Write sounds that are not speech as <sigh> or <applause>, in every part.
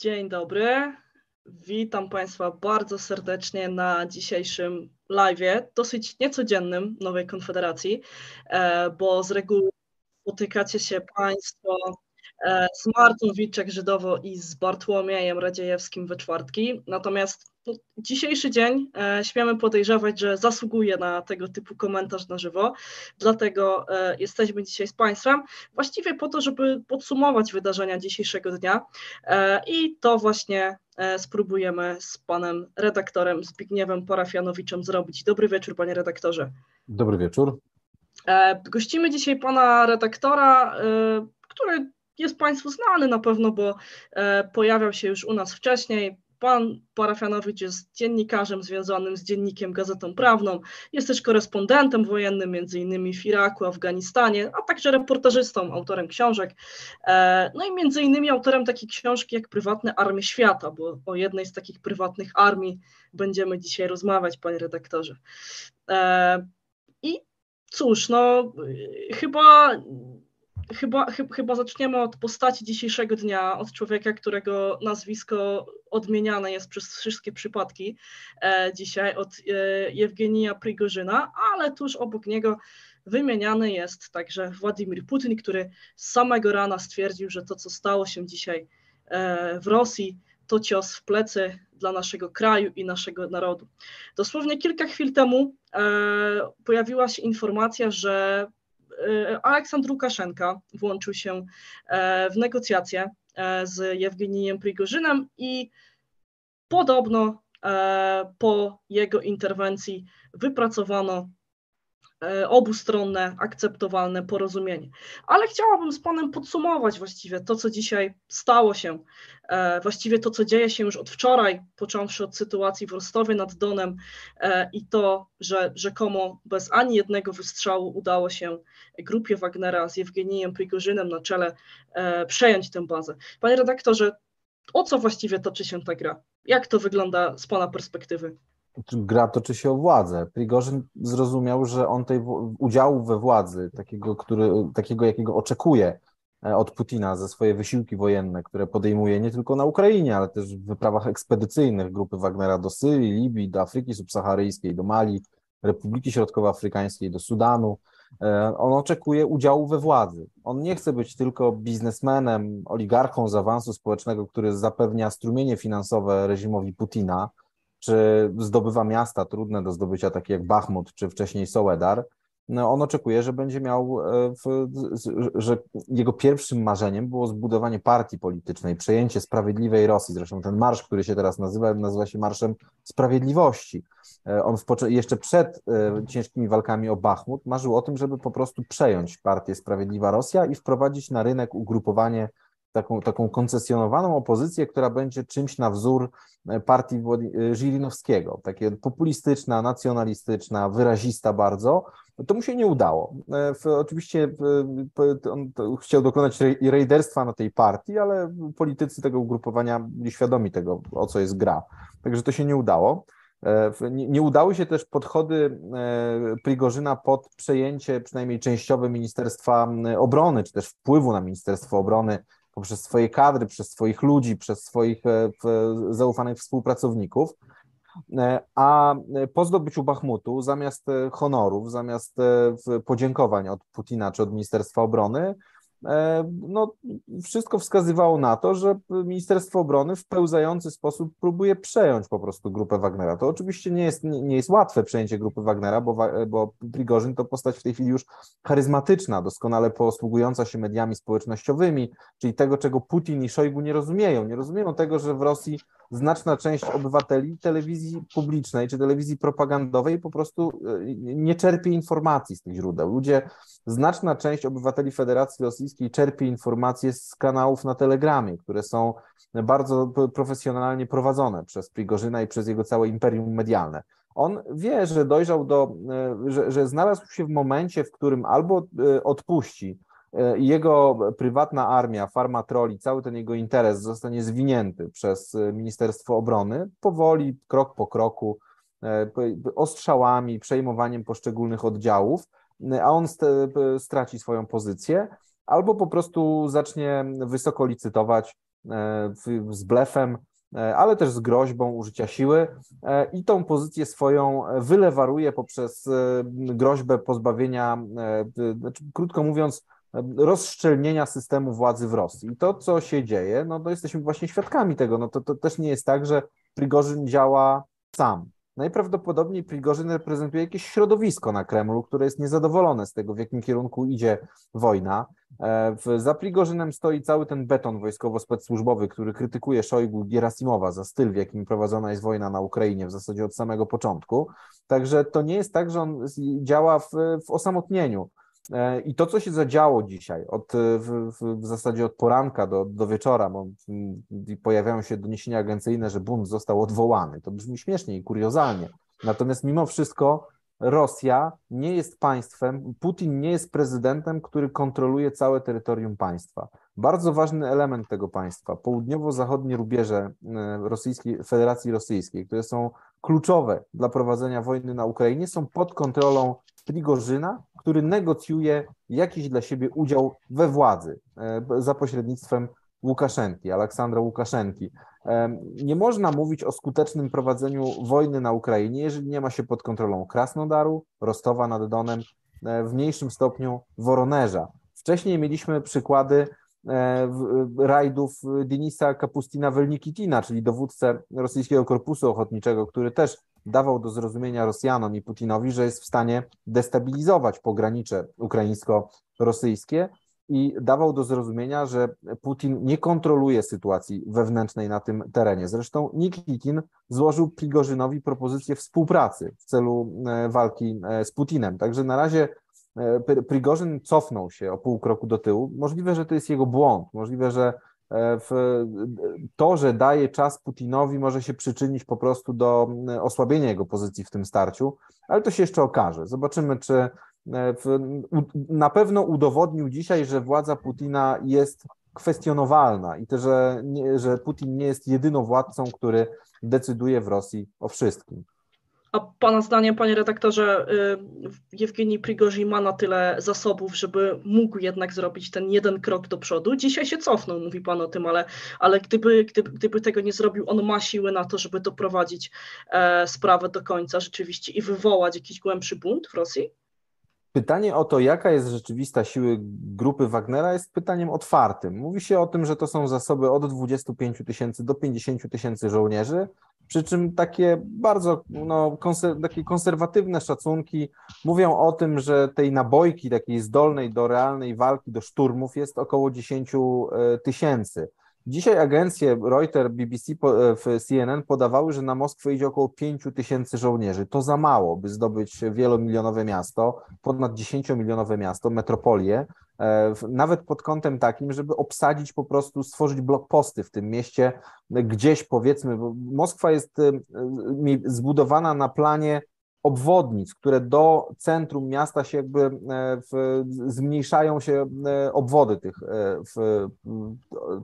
Dzień dobry. Witam Państwa bardzo serdecznie na dzisiejszym live, dosyć niecodziennym Nowej Konfederacji, e, bo z reguły spotykacie się Państwo e, z Martą Wilczek-Żydowo i z Bartłomiejem Radziejewskim we czwartki. Natomiast no, dzisiejszy dzień e, śmiemy podejrzewać, że zasługuje na tego typu komentarz na żywo, dlatego e, jesteśmy dzisiaj z Państwem właściwie po to, żeby podsumować wydarzenia dzisiejszego dnia e, i to właśnie spróbujemy z Panem redaktorem Zbigniewem Parafianowiczem zrobić. Dobry wieczór Panie redaktorze. Dobry wieczór. Gościmy dzisiaj Pana redaktora, który jest Państwu znany na pewno, bo pojawiał się już u nas wcześniej, Pan Parafianowicz jest dziennikarzem związanym z dziennikiem Gazetą Prawną, jest też korespondentem wojennym, między innymi w Iraku, Afganistanie, a także reportażystą, autorem książek. E, no i między innymi autorem takiej książki jak Prywatne Armie Świata, bo o jednej z takich prywatnych armii będziemy dzisiaj rozmawiać, panie redaktorze. E, I cóż, no chyba chyba, chyba zaczniemy od postaci dzisiejszego dnia, od człowieka, którego nazwisko odmieniane jest przez wszystkie przypadki e, dzisiaj, od e, Jewgenija Prigorzyna, ale tuż obok niego wymieniany jest także Władimir Putin, który z samego rana stwierdził, że to, co stało się dzisiaj e, w Rosji, to cios w plecy dla naszego kraju i naszego narodu. Dosłownie kilka chwil temu e, pojawiła się informacja, że Aleksandr Łukaszenka włączył się e, w negocjacje e, z Jewgenijem Prigorzynem i podobno po jego interwencji wypracowano E, obustronne, akceptowalne porozumienie. Ale chciałabym z Panem podsumować właściwie to, co dzisiaj stało się, e, właściwie to, co dzieje się już od wczoraj, począwszy od sytuacji w Rostowie nad Donem e, i to, że rzekomo bez ani jednego wystrzału udało się grupie Wagnera z Jewgenijem Prigorzynem na czele przejąć tę bazę. Panie redaktorze, o co właściwie toczy się ta gra? Jak to wygląda z Pana perspektywy? Gra toczy się o władzę. Prigorzyn zrozumiał, że on tej udziału we władzy, takiego, który, takiego jakiego oczekuje e, od Putina ze swoje wysiłki wojenne, które podejmuje nie tylko na Ukrainie, ale też w wyprawach ekspedycyjnych grupy Wagnera do Syrii, Libii, do Afryki Subsaharyjskiej, do Mali, Republiki Środkowoafrykańskiej, do Sudanu. E, on oczekuje udziału we władzy. On nie chce być tylko biznesmenem, oligarchą z awansu społecznego, który zapewnia strumienie finansowe reżimowi Putina, czy zdobywa miasta trudne do zdobycia, takie jak Bachmut, czy wcześniej Soledar, no on oczekuje, że będzie miał, e, w, że jego pierwszym marzeniem było zbudowanie partii politycznej, przejęcie sprawiedliwej Rosji. Zresztą ten marsz, który się teraz nazywa, nazywa się Marszem Sprawiedliwości. E, on w, jeszcze przed e, ciężkimi walkami o Bachmut marzył o tym, żeby po prostu przejąć partię Sprawiedliwa Rosja i wprowadzić na rynek ugrupowanie taką, taką koncesjonowaną opozycję, która będzie czymś na wzór e, partii e, Żirinowskiego, takie populistyczna, nacjonalistyczna, wyrazista bardzo, to mu się nie udało. E, oczywiście on chciał dokonać rejderstwa na tej partii, ale politycy tego ugrupowania byli świadomi tego, o co jest gra. Także to się nie udało. Nie udały się też podchody Prigorzyna pod przejęcie przynajmniej częściowe Ministerstwa Obrony, czy też wpływu na Ministerstwo Obrony poprzez swoje kadry, przez swoich ludzi, przez swoich e, zaufanych współpracowników. E, a po zdobyciu Bachmutu, zamiast e, honorów, zamiast podziękowań od Putina czy od Ministerstwa Obrony, no, wszystko wskazywało na to, że Ministerstwo Obrony w pełzający sposób próbuje przejąć po prostu grupę Wagnera. To oczywiście nie jest, nie jest łatwe przejęcie grupy Wagnera, bo, bo Prigorzyn to postać w tej chwili już charyzmatyczna, doskonale posługująca się mediami społecznościowymi, czyli tego, czego Putin i Szojgu nie rozumieją. Nie rozumieją tego, że w Rosji znaczna część obywateli telewizji publicznej czy telewizji propagandowej po prostu e, nie czerpie informacji z tych źródeł. Ludzie, znaczna część obywateli Federacji Rosyjskiej czerpie informacje z kanałów na Telegramie, które są bardzo profesjonalnie prowadzone przez Prigorzyna i przez jego całe imperium medialne. On wie, że dojrzał do, e, że, że znalazł się w momencie, w którym albo e, odpuści jego prywatna armia, farma troli, cały ten jego interes zostanie zwinięty przez e, Ministerstwo Obrony powoli, krok po kroku, e, ostrzałami, przejmowaniem poszczególnych oddziałów, a on straci swoją pozycję, albo po prostu zacznie wysoko licytować z blefem, ale też z groźbą użycia siły i tą pozycję swoją wylewaruje poprzez groźbę pozbawienia, znaczy, krótko mówiąc, rozszczelnienia systemu władzy w Rosji. I to, co się dzieje, no to jesteśmy właśnie świadkami tego. No to, to też nie jest tak, że Prigorzyn działa sam. Najprawdopodobniej Prigorzyn reprezentuje jakieś środowisko na Kremlu, które jest niezadowolone z tego, w jakim kierunku idzie wojna. E, za Prigorzynem stoi cały ten beton wojskowo-specsłużbowy, który krytykuje Szojgu Gierasimowa za styl, w jakim prowadzona jest wojna na Ukrainie w zasadzie od samego początku. Także to nie jest tak, że on działa w, w osamotnieniu. E, I to, co się zadziało dzisiaj, od, w, w, zasadzie od poranka do, do wieczora, bo pojawiają się doniesienia agencyjne, że bunt został odwołany. To brzmi śmiesznie i kuriozalnie. Natomiast mimo wszystko Rosja nie jest państwem, Putin nie jest prezydentem, który kontroluje całe terytorium państwa. Bardzo ważny element tego państwa, południowo-zachodnie rubieże e, Rosyjskiej, Federacji Rosyjskiej, które są kluczowe dla prowadzenia wojny na Ukrainie, są pod kontrolą Prigorzyna, który negocjuje jakiś dla siebie udział we władzy e, za pośrednictwem Łukaszenki, Aleksandra Łukaszenki. E, nie można mówić o skutecznym prowadzeniu wojny na Ukrainie, jeżeli nie ma się pod kontrolą Krasnodaru, Rostowa nad Donem, e, w mniejszym stopniu Woronerza. Wcześniej mieliśmy przykłady rajdów Denisa Kapustina Welnikitina, czyli dowódcę rosyjskiego korpusu ochotniczego, który też dawał do zrozumienia Rosjanom i Putinowi, że jest w stanie destabilizować pogranicze ukraińsko-rosyjskie i dawał do zrozumienia, że Putin nie kontroluje sytuacji wewnętrznej na tym terenie. Zresztą Nikitin złożył Prigorzynowi propozycję współpracy w celu e, walki e, z Putinem. Także na razie e, Prigorzyn cofnął się o pół kroku do tyłu. Możliwe, że to jest jego błąd, możliwe, że w to, że daje czas Putinowi, może się przyczynić po prostu do e, osłabienia jego pozycji w tym starciu, ale to się jeszcze okaże. Zobaczymy, czy e, na pewno udowodnił dzisiaj, że władza Putina jest kwestionowalna i to, że, że Putin nie jest jedyną władcą, który decyduje w Rosji o wszystkim. A Pana zdaniem, Panie redaktorze, y, Jewgeni Prigorzin ma na tyle zasobów, żeby mógł jednak zrobić ten jeden krok do przodu? Dzisiaj się cofnął, mówi Pan o tym, ale, ale gdyby, gdyby, gdyby tego nie zrobił, on ma siłę na to, żeby doprowadzić e, sprawę do końca rzeczywiście i wywołać jakiś głębszy bunt w Rosji? Pytanie o to, jaka jest rzeczywista siły grupy Wagnera, jest pytaniem otwartym. Mówi się o tym, że to są zasoby od 25 tysięcy do 50 tysięcy żołnierzy, przy czym takie bardzo no, konser takie konserwatywne szacunki mówią o tym, że tej nabojki takiej zdolnej do realnej walki, do szturmów jest około 10 e, tysięcy. Dzisiaj agencje Reuters, BBC, w CNN podawały, że na Moskwę idzie około 5 tysięcy żołnierzy. To za mało, by zdobyć wielomilionowe miasto, ponad 10-milionowe miasto, metropolię, e, nawet pod kątem takim, żeby obsadzić po prostu, stworzyć blokposty w tym mieście, gdzieś powiedzmy, bo Moskwa jest e, zbudowana na planie obwodnic, które do centrum miasta się jakby e, w, zmniejszają się e, obwody tych, e, w,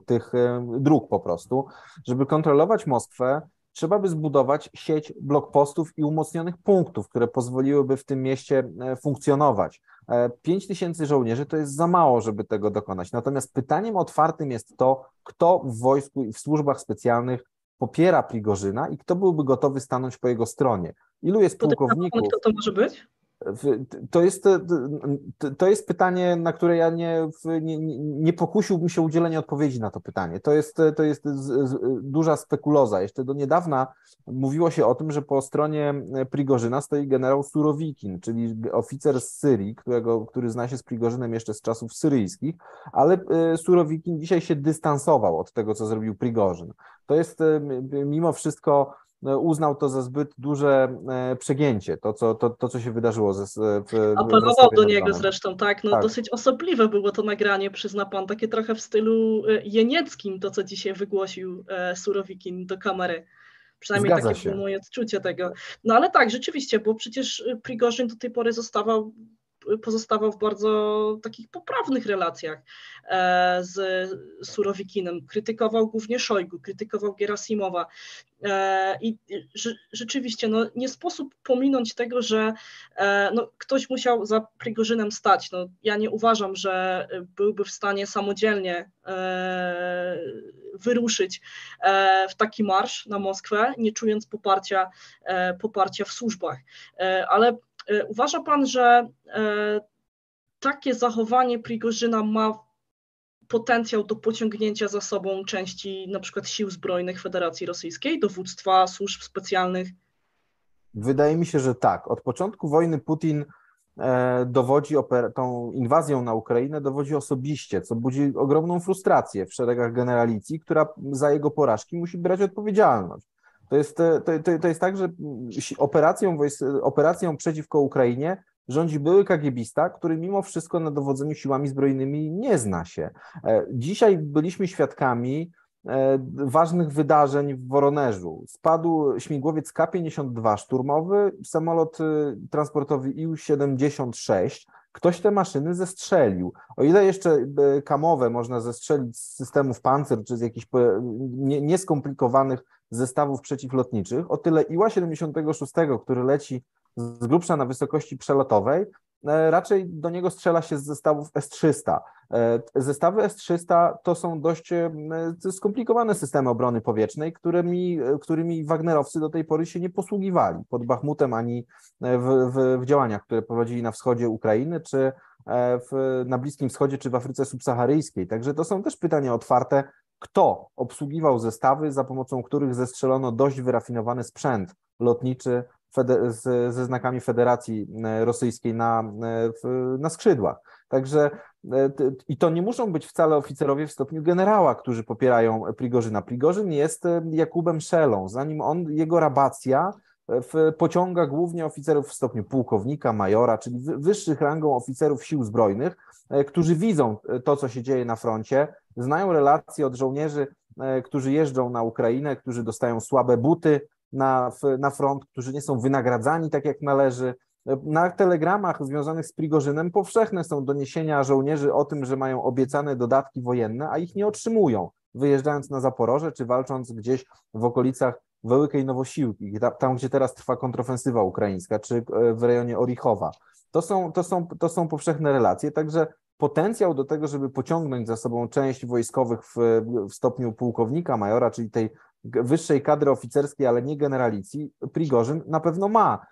tych dróg po prostu. Żeby kontrolować Moskwę, trzeba by zbudować sieć blokpostów i umocnionych punktów, które pozwoliłyby w tym mieście funkcjonować. 5 tysięcy żołnierzy to jest za mało, żeby tego dokonać. Natomiast pytaniem otwartym jest to, kto w wojsku i w służbach specjalnych popiera Prigorzyna i kto byłby gotowy stanąć po jego stronie. Ilu jest pułkowników? Kto to może być? To jest, to jest pytanie, na które ja nie, nie, nie pokusiłbym się udzielenia odpowiedzi na to pytanie. To jest, to jest duża spekuloza. Jeszcze do niedawna mówiło się o tym, że po stronie Prigorzyna stoi generał Surowikin, czyli oficer z Syrii, którego, który zna się z Prigorzynem jeszcze z czasów syryjskich, ale e, Surowikin dzisiaj się dystansował od tego, co zrobił Prigorzyn. To jest e, mimo wszystko uznał to za zbyt duże e, przegięcie, to co, to, to, co się wydarzyło. Ze, w, Apelował do niego zresztą, tak, no tak. dosyć osobliwe było to nagranie, przyzna pan, takie trochę w stylu e, jenieckim, to co dzisiaj wygłosił e, Surowikin do kamery. Przynajmniej Zgadza takie się. było moje odczucie tego. No ale tak, rzeczywiście, bo przecież Prigorzyn do tej pory zostawał pozostawał w bardzo takich poprawnych relacjach e, z Surowikinem. Krytykował głównie Szojgu, krytykował Gerasimowa. E, I rzeczywiście no, nie sposób pominąć tego, że e, no, ktoś musiał za Prigorzynem stać. No, ja nie uważam, że byłby w stanie samodzielnie wyruszyć w taki marsz na Moskwę, nie czując poparcia, poparcia w służbach. Ale uważa Pan, że takie zachowanie Prigorzyna ma potencjał do pociągnięcia za sobą części na przykład sił zbrojnych Federacji Rosyjskiej, dowództwa służb specjalnych? Wydaje mi się, że tak. Od początku wojny Putin e, dowodzi tą inwazją na Ukrainę, dowodzi osobiście, co budzi ogromną frustrację w szeregach generalicji, która za jego porażki musi brać odpowiedzialność. To jest, to, to, to jest tak, że operacją, operacją przeciwko Ukrainie rządzi były kagiebista, który mimo wszystko na dowodzeniu siłami zbrojnymi nie zna się. E, dzisiaj byliśmy świadkami e, ważnych wydarzeń w Woronerzu. Spadł śmigłowiec K-52 szturmowy, samolot e, transportowy IU-76. Ktoś te maszyny zestrzelił. O ile jeszcze kamowe można zestrzelić z systemów pancer czy z jakichś nieskomplikowanych zestawów przeciwlotniczych, o tyle Iła-76, który leci z grubsza na wysokości przelotowej, e, raczej do niego strzela się z zestawów S-300. E, zestawy S-300 to są dość e, skomplikowane systemy obrony powietrznej, którymi, którymi Wagnerowcy do tej pory się nie posługiwali pod Bachmutem ani w, w, w działaniach, które prowadzili na wschodzie Ukrainy, czy w, na Bliskim Wschodzie, czy w Afryce Subsaharyjskiej. Także to są też pytania otwarte, kto obsługiwał zestawy, za pomocą których zestrzelono dość wyrafinowany sprzęt lotniczy z, ze znakami Federacji e, Rosyjskiej na, e, na skrzydłach. Także e, i to nie muszą być wcale oficerowie w stopniu generała, którzy popierają Prigorzyna. Prigorzyn jest Jakubem Szelą. Zanim on, jego rabacja pociąga głównie oficerów w stopniu pułkownika, majora, czyli wyższych rangą oficerów sił zbrojnych, którzy widzą to, co się dzieje na froncie, znają relacje od żołnierzy, którzy jeżdżą na Ukrainę, którzy dostają słabe buty, na, na front, którzy nie są wynagradzani tak jak należy. Na telegramach związanych z Prigorzynem powszechne są doniesienia żołnierzy o tym, że mają obiecane dodatki wojenne, a ich nie otrzymują, wyjeżdżając na Zaporoże czy walcząc gdzieś w okolicach Wełykej Nowosiłki, tam gdzie teraz trwa kontrofensywa ukraińska, czy e, w rejonie Orichowa. To są, to są, to są powszechne relacje, także potencjał do tego, żeby pociągnąć za sobą część wojskowych w, w stopniu pułkownika, majora, czyli tej wyższej kadry oficerskiej, ale nie generalicji, Prigorzyn na pewno ma.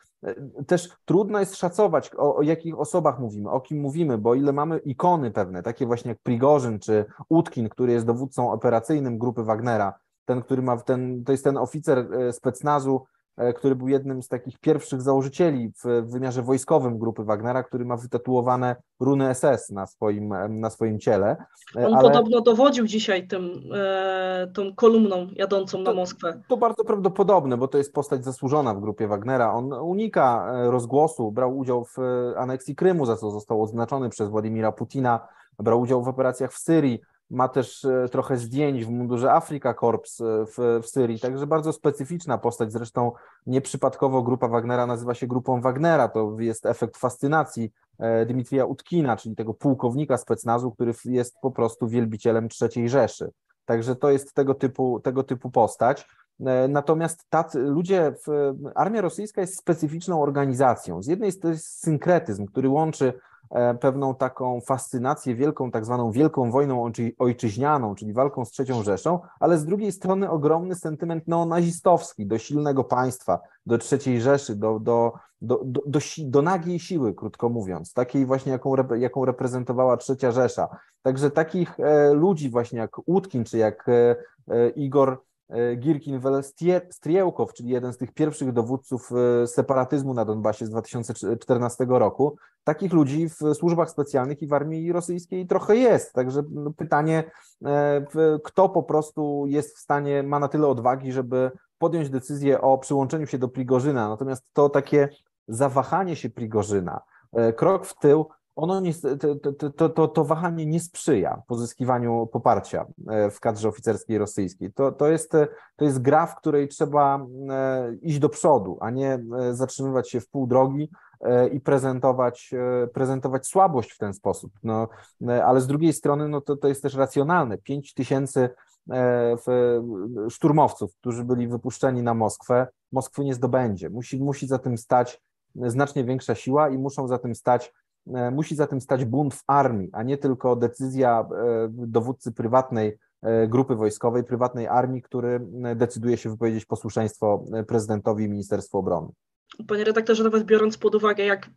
Też trudno jest szacować, o, o, jakich osobach mówimy, o kim mówimy, bo ile mamy ikony pewne, takie właśnie jak Prigorzyn czy Utkin, który jest dowódcą operacyjnym grupy Wagnera, ten, który ma, ten, to jest ten oficer e, specnazu, E, który był jednym z takich pierwszych założycieli w wymiarze wojskowym grupy Wagnera, który ma wytatuowane runy SS na swoim, na swoim ciele. E, On Ale... podobno dowodził dzisiaj tym, e, tą kolumną jadącą na Moskwę. To bardzo prawdopodobne, bo to jest postać zasłużona w grupie Wagnera. On unika rozgłosu, brał udział w aneksji Krymu, za co został oznaczony przez Władimira Putina, brał udział w operacjach w Syrii ma też e, trochę zdjęć w mundurze Afrika Corps e, w, w Syrii, także bardzo specyficzna postać. Zresztą nieprzypadkowo grupa Wagnera nazywa się grupą Wagnera. To jest efekt fascynacji e, Dmitrija Utkina, czyli tego pułkownika specnazu, który jest po prostu wielbicielem III Rzeszy. Także to jest tego typu, tego typu postać. Natomiast tacy ludzie, w, armia rosyjska jest specyficzną organizacją. Z jednej strony jest synkretyzm, który łączy pewną taką fascynację wielką, tak zwaną wielką wojną ojczyźnianą, czyli walką z trzecią Rzeszą, ale z drugiej strony ogromny sentyment neonazistowski do silnego państwa, do trzeciej Rzeszy, do, do, do, do, do, do nagiej siły, krótko mówiąc, takiej właśnie, jaką, jaką reprezentowała trzecia Rzesza. Także takich e, ludzi właśnie jak Utkin, czy jak e, Igor E, Girkin Striełkow, czyli jeden z tych pierwszych dowódców e, separatyzmu na Donbasie z 2014 roku. Takich ludzi w służbach specjalnych i w armii rosyjskiej trochę jest. Także no, pytanie, e, kto po prostu jest w stanie, ma na tyle odwagi, żeby podjąć decyzję o przyłączeniu się do Prigorzyna. Natomiast to takie zawahanie się Prigorzyna, krok w tył, ono nie, to, to, to, to, wahanie nie sprzyja pozyskiwaniu poparcia e, w kadrze oficerskiej rosyjskiej. To, to, jest, to jest gra, w której trzeba e, iść do przodu, a nie e, zatrzymywać się w pół drogi i prezentować, prezentować słabość w ten sposób. No, ale z drugiej strony no to, to jest też racjonalne. 5 tysięcy szturmowców, którzy byli wypuszczeni na Moskwę, Moskwy nie zdobędzie. Musi, musi za tym stać znacznie większa siła i muszą za tym stać musi za tym stać bunt w armii, a nie tylko decyzja dowódcy prywatnej grupy wojskowej, prywatnej armii, który decyduje się wypowiedzieć posłuszeństwo prezydentowi i Ministerstwu Obrony. Panie redaktorze, nawet biorąc pod uwagę, jak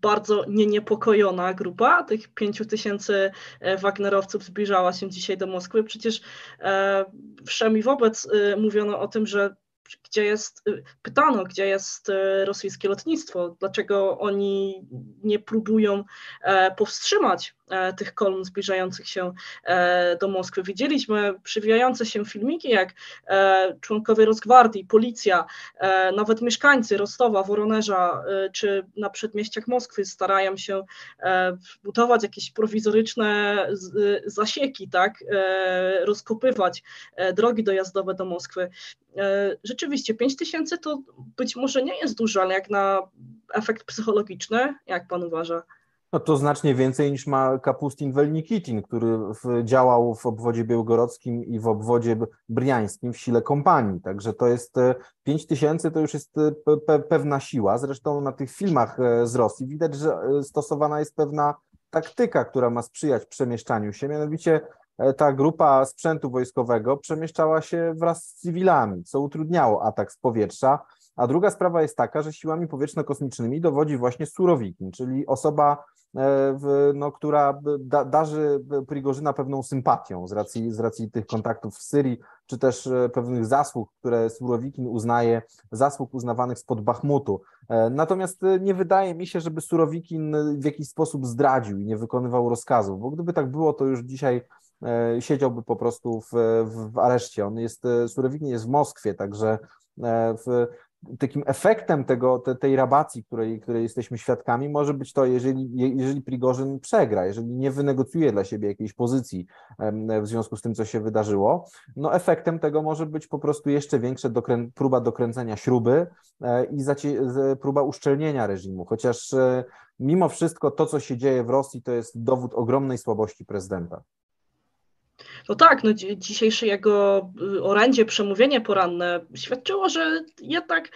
bardzo nieniepokojona grupa tych pięciu tysięcy e, Wagnerowców zbliżała się dzisiaj do Moskwy. Przecież e, wszem i wobec e, mówiono o tym, że gdzie jest, y, pytano, gdzie jest y, rosyjskie lotnictwo, dlaczego oni nie próbują e, powstrzymać tych kolumn zbliżających się e, do Moskwy. Widzieliśmy przywijające się filmiki, jak członkowie Rosgwardii, policja, nawet mieszkańcy Rostowa, Woronerza czy na przedmieściach Moskwy starają się budować jakieś prowizoryczne zasieki, tak, rozkopywać drogi dojazdowe do Moskwy. E, rzeczywiście 5 tysięcy to być może nie jest dużo, ale jak na efekt psychologiczny, jak pan uważa? No to znacznie więcej niż ma Kapustin Welnikitin, który w, działał w obwodzie białgorodzkim i w obwodzie briańskim w sile kompanii. Także to jest 5 e, tysięcy, to już jest e, pe, pewna siła. Zresztą na tych filmach z Rosji widać, że stosowana jest pewna taktyka, która ma sprzyjać przemieszczaniu się, mianowicie E, ta grupa sprzętu wojskowego przemieszczała się wraz z cywilami, co utrudniało atak z powietrza. A druga sprawa jest taka, że siłami powietrzno-kosmicznymi dowodzi właśnie Surowikin, czyli osoba, e, no, która da, darzy Prigorzyna pewną sympatią z racji, z racji tych kontaktów w Syrii, czy też e, pewnych zasług, które Surowikin uznaje, zasług uznawanych spod Bachmutu. Natomiast nie wydaje mi się, żeby Surowikin w jakiś sposób zdradził i nie wykonywał rozkazów, bo gdyby tak było, to już dzisiaj E, siedziałby po prostu w, w, w areszcie. On jest, e, Surowikin jest w Moskwie, także e, w, takim efektem tego, te, tej rabacji, której, której jesteśmy świadkami, może być to, jeżeli, jeżeli Prigorzyn przegra, jeżeli nie wynegocjuje dla siebie jakiejś pozycji w związku z tym, co się wydarzyło, no efektem tego może być po prostu jeszcze większa dokrę próba dokręcenia śruby i próba uszczelnienia reżimu, chociaż mimo wszystko to, co się dzieje w Rosji, to jest dowód ogromnej słabości prezydenta. No tak, no dzisiejsze jego y, orędzie, przemówienie poranne świadczyło, że jednak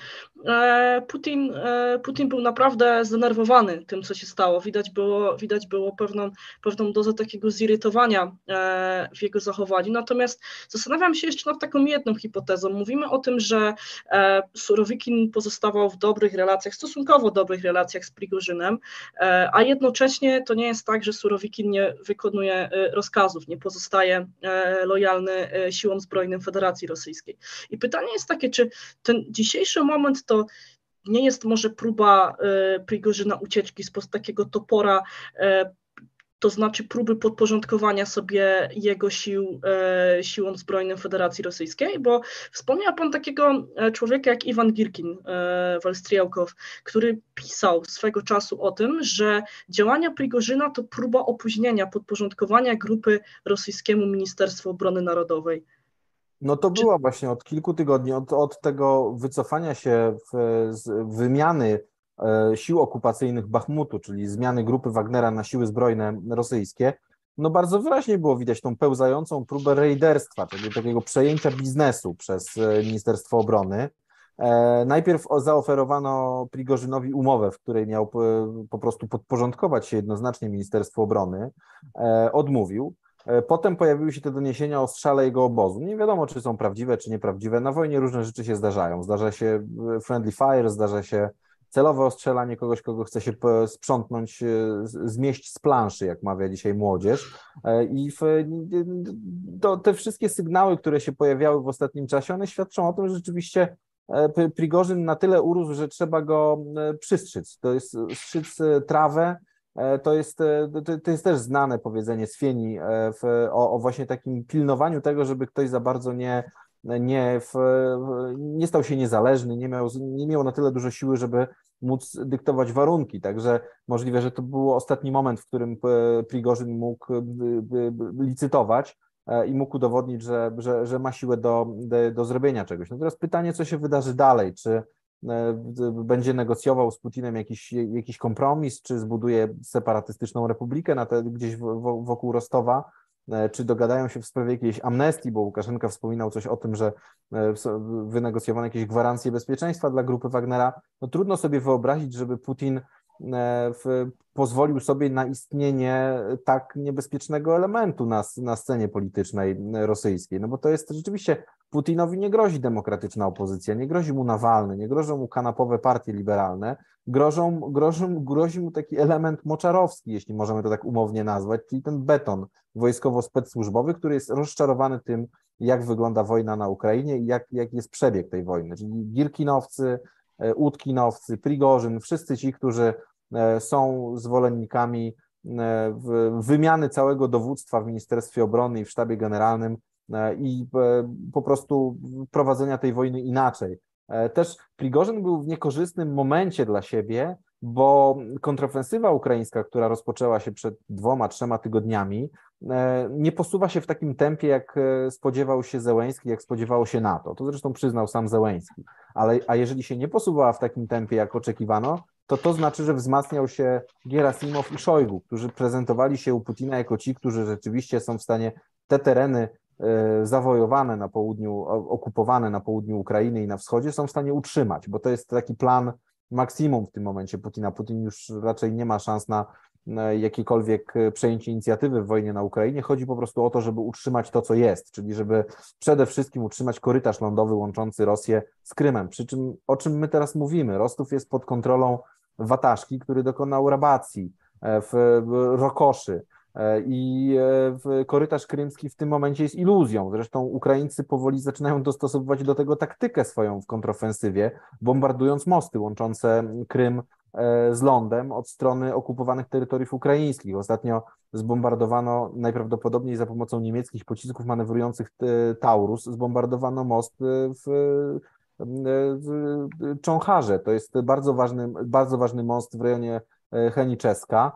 e, Putin, e, Putin był naprawdę zdenerwowany tym, co się stało. Widać było, widać było pewną, pewną dozę takiego zirytowania e, w jego zachowaniu. Natomiast zastanawiam się jeszcze nad taką jedną hipotezą. Mówimy o tym, że Surowikin pozostawał w dobrych relacjach, stosunkowo dobrych relacjach z Prigorzynem, a jednocześnie to nie jest tak, że Surowikin nie wykonuje rozkazów, nie pozostaje E, lojalny e, siłom zbrojnym Federacji Rosyjskiej. I pytanie jest takie, czy ten dzisiejszy moment to nie jest może próba e, Prigorzyna ucieczki spod takiego topora to znaczy próby podporządkowania sobie jego sił e, siłom zbrojnym Federacji Rosyjskiej, bo wspomniał pan takiego e, człowieka jak Iwan Girkin, e, Walstriałkow, który pisał swego czasu o tym, że działania Prigorzyna to próba opóźnienia podporządkowania grupy rosyjskiemu Ministerstwu Obrony Narodowej. No to była właśnie od kilku tygodni, od, od tego wycofania się w, z wymiany sił okupacyjnych Bachmutu, czyli zmiany grupy Wagnera na siły zbrojne rosyjskie, no bardzo wyraźnie było widać tą pełzającą próbę rejderstwa, czyli takiego przejęcia biznesu przez e, Ministerstwo Obrony. E, najpierw zaoferowano Prigorzynowi umowę, w której miał po prostu podporządkować się jednoznacznie Ministerstwu Obrony. Odmówił. Potem pojawiły się te doniesienia o strzale jego obozu. Nie wiadomo, czy są prawdziwe, czy nieprawdziwe. Na wojnie różne rzeczy się zdarzają. Zdarza się friendly fire, zdarza się celowe ostrzelanie kogoś, kogo chce się sprzątnąć, e, zmieść z planszy, jak mawia dzisiaj młodzież. E, I w, to, te wszystkie sygnały, które się pojawiały w ostatnim czasie, one świadczą o tym, że rzeczywiście e, Prigorzyn na tyle urósł, że trzeba go przystrzyc. To jest strzyc trawę, to jest, to jest też znane powiedzenie z Fieni w, o, o właśnie takim pilnowaniu tego, żeby ktoś za bardzo nie nie, w, nie stał się niezależny, nie miał, nie miał na tyle dużo siły, żeby móc dyktować warunki. Także możliwe, że to był ostatni moment, w którym e, Prigorzyn mógł e, licytować e, i mógł udowodnić, że, że, że ma siłę do, do, do zrobienia czegoś. No teraz pytanie, co się wydarzy dalej? Czy będzie negocjował z Putinem jakiś, jakiś kompromis, czy zbuduje separatystyczną republikę na te, gdzieś wokół Rostowa? E, czy dogadają się w sprawie jakiejś amnestii, bo Łukaszenka wspominał coś o tym, że e, wynegocjowano jakieś gwarancje bezpieczeństwa dla grupy Wagnera. No trudno sobie wyobrazić, żeby Putin w, pozwolił sobie na istnienie tak niebezpiecznego elementu na, na scenie politycznej rosyjskiej. No bo to jest rzeczywiście, Putinowi nie grozi demokratyczna opozycja, nie grozi mu Nawalny, nie grożą mu kanapowe partie liberalne, grożą, grożą, grozi mu taki element moczarowski, jeśli możemy to tak umownie nazwać, czyli ten beton wojskowo-specsłużbowy, który jest rozczarowany tym, jak wygląda wojna na Ukrainie i jak, jak jest przebieg tej wojny. Czyli Girkinowcy, e, Utkinowcy, Prigorzyn, wszyscy ci, którzy e, są zwolennikami e, wymiany całego dowództwa w Ministerstwie Obrony i w Sztabie Generalnym i po prostu prowadzenia tej wojny inaczej. Też Prigorzyn był w niekorzystnym momencie dla siebie, bo kontrofensywa ukraińska, która rozpoczęła się przed dwoma, trzema tygodniami, nie posuwa się w takim tempie, jak e, spodziewał się Zełęński, jak spodziewało się NATO. To zresztą przyznał sam Zełęński. Ale, a jeżeli się nie posuwała w takim tempie, jak oczekiwano, to to znaczy, że wzmacniał się Gerasimow i Szojgu, którzy prezentowali się u Putina jako ci, którzy rzeczywiście są w stanie te tereny e, zawojowane na południu, okupowane na południu Ukrainy i na wschodzie, są w stanie utrzymać, bo to jest taki plan maksimum w tym momencie Putina. Putin już raczej nie ma szans na jakiekolwiek e, przejęcie inicjatywy w wojnie na Ukrainie. Chodzi po prostu o to, żeby utrzymać to, co jest, czyli żeby przede wszystkim utrzymać korytarz lądowy łączący Rosję z Krymem. Przy czym, o czym my teraz mówimy? Rostów jest pod kontrolą Wataszki, który dokonał rabacji e, w Rokoszy. E, I korytarz krymski w tym momencie jest iluzją. Zresztą Ukraińcy powoli zaczynają dostosowywać do tego taktykę swoją w kontrofensywie, bombardując mosty łączące Krym z lądem od strony okupowanych terytoriów ukraińskich. Ostatnio zbombardowano najprawdopodobniej za pomocą niemieckich pocisków manewrujących Taurus, zbombardowano most w, w Czącharze. To jest bardzo ważny, bardzo ważny most w rejonie Heniczeska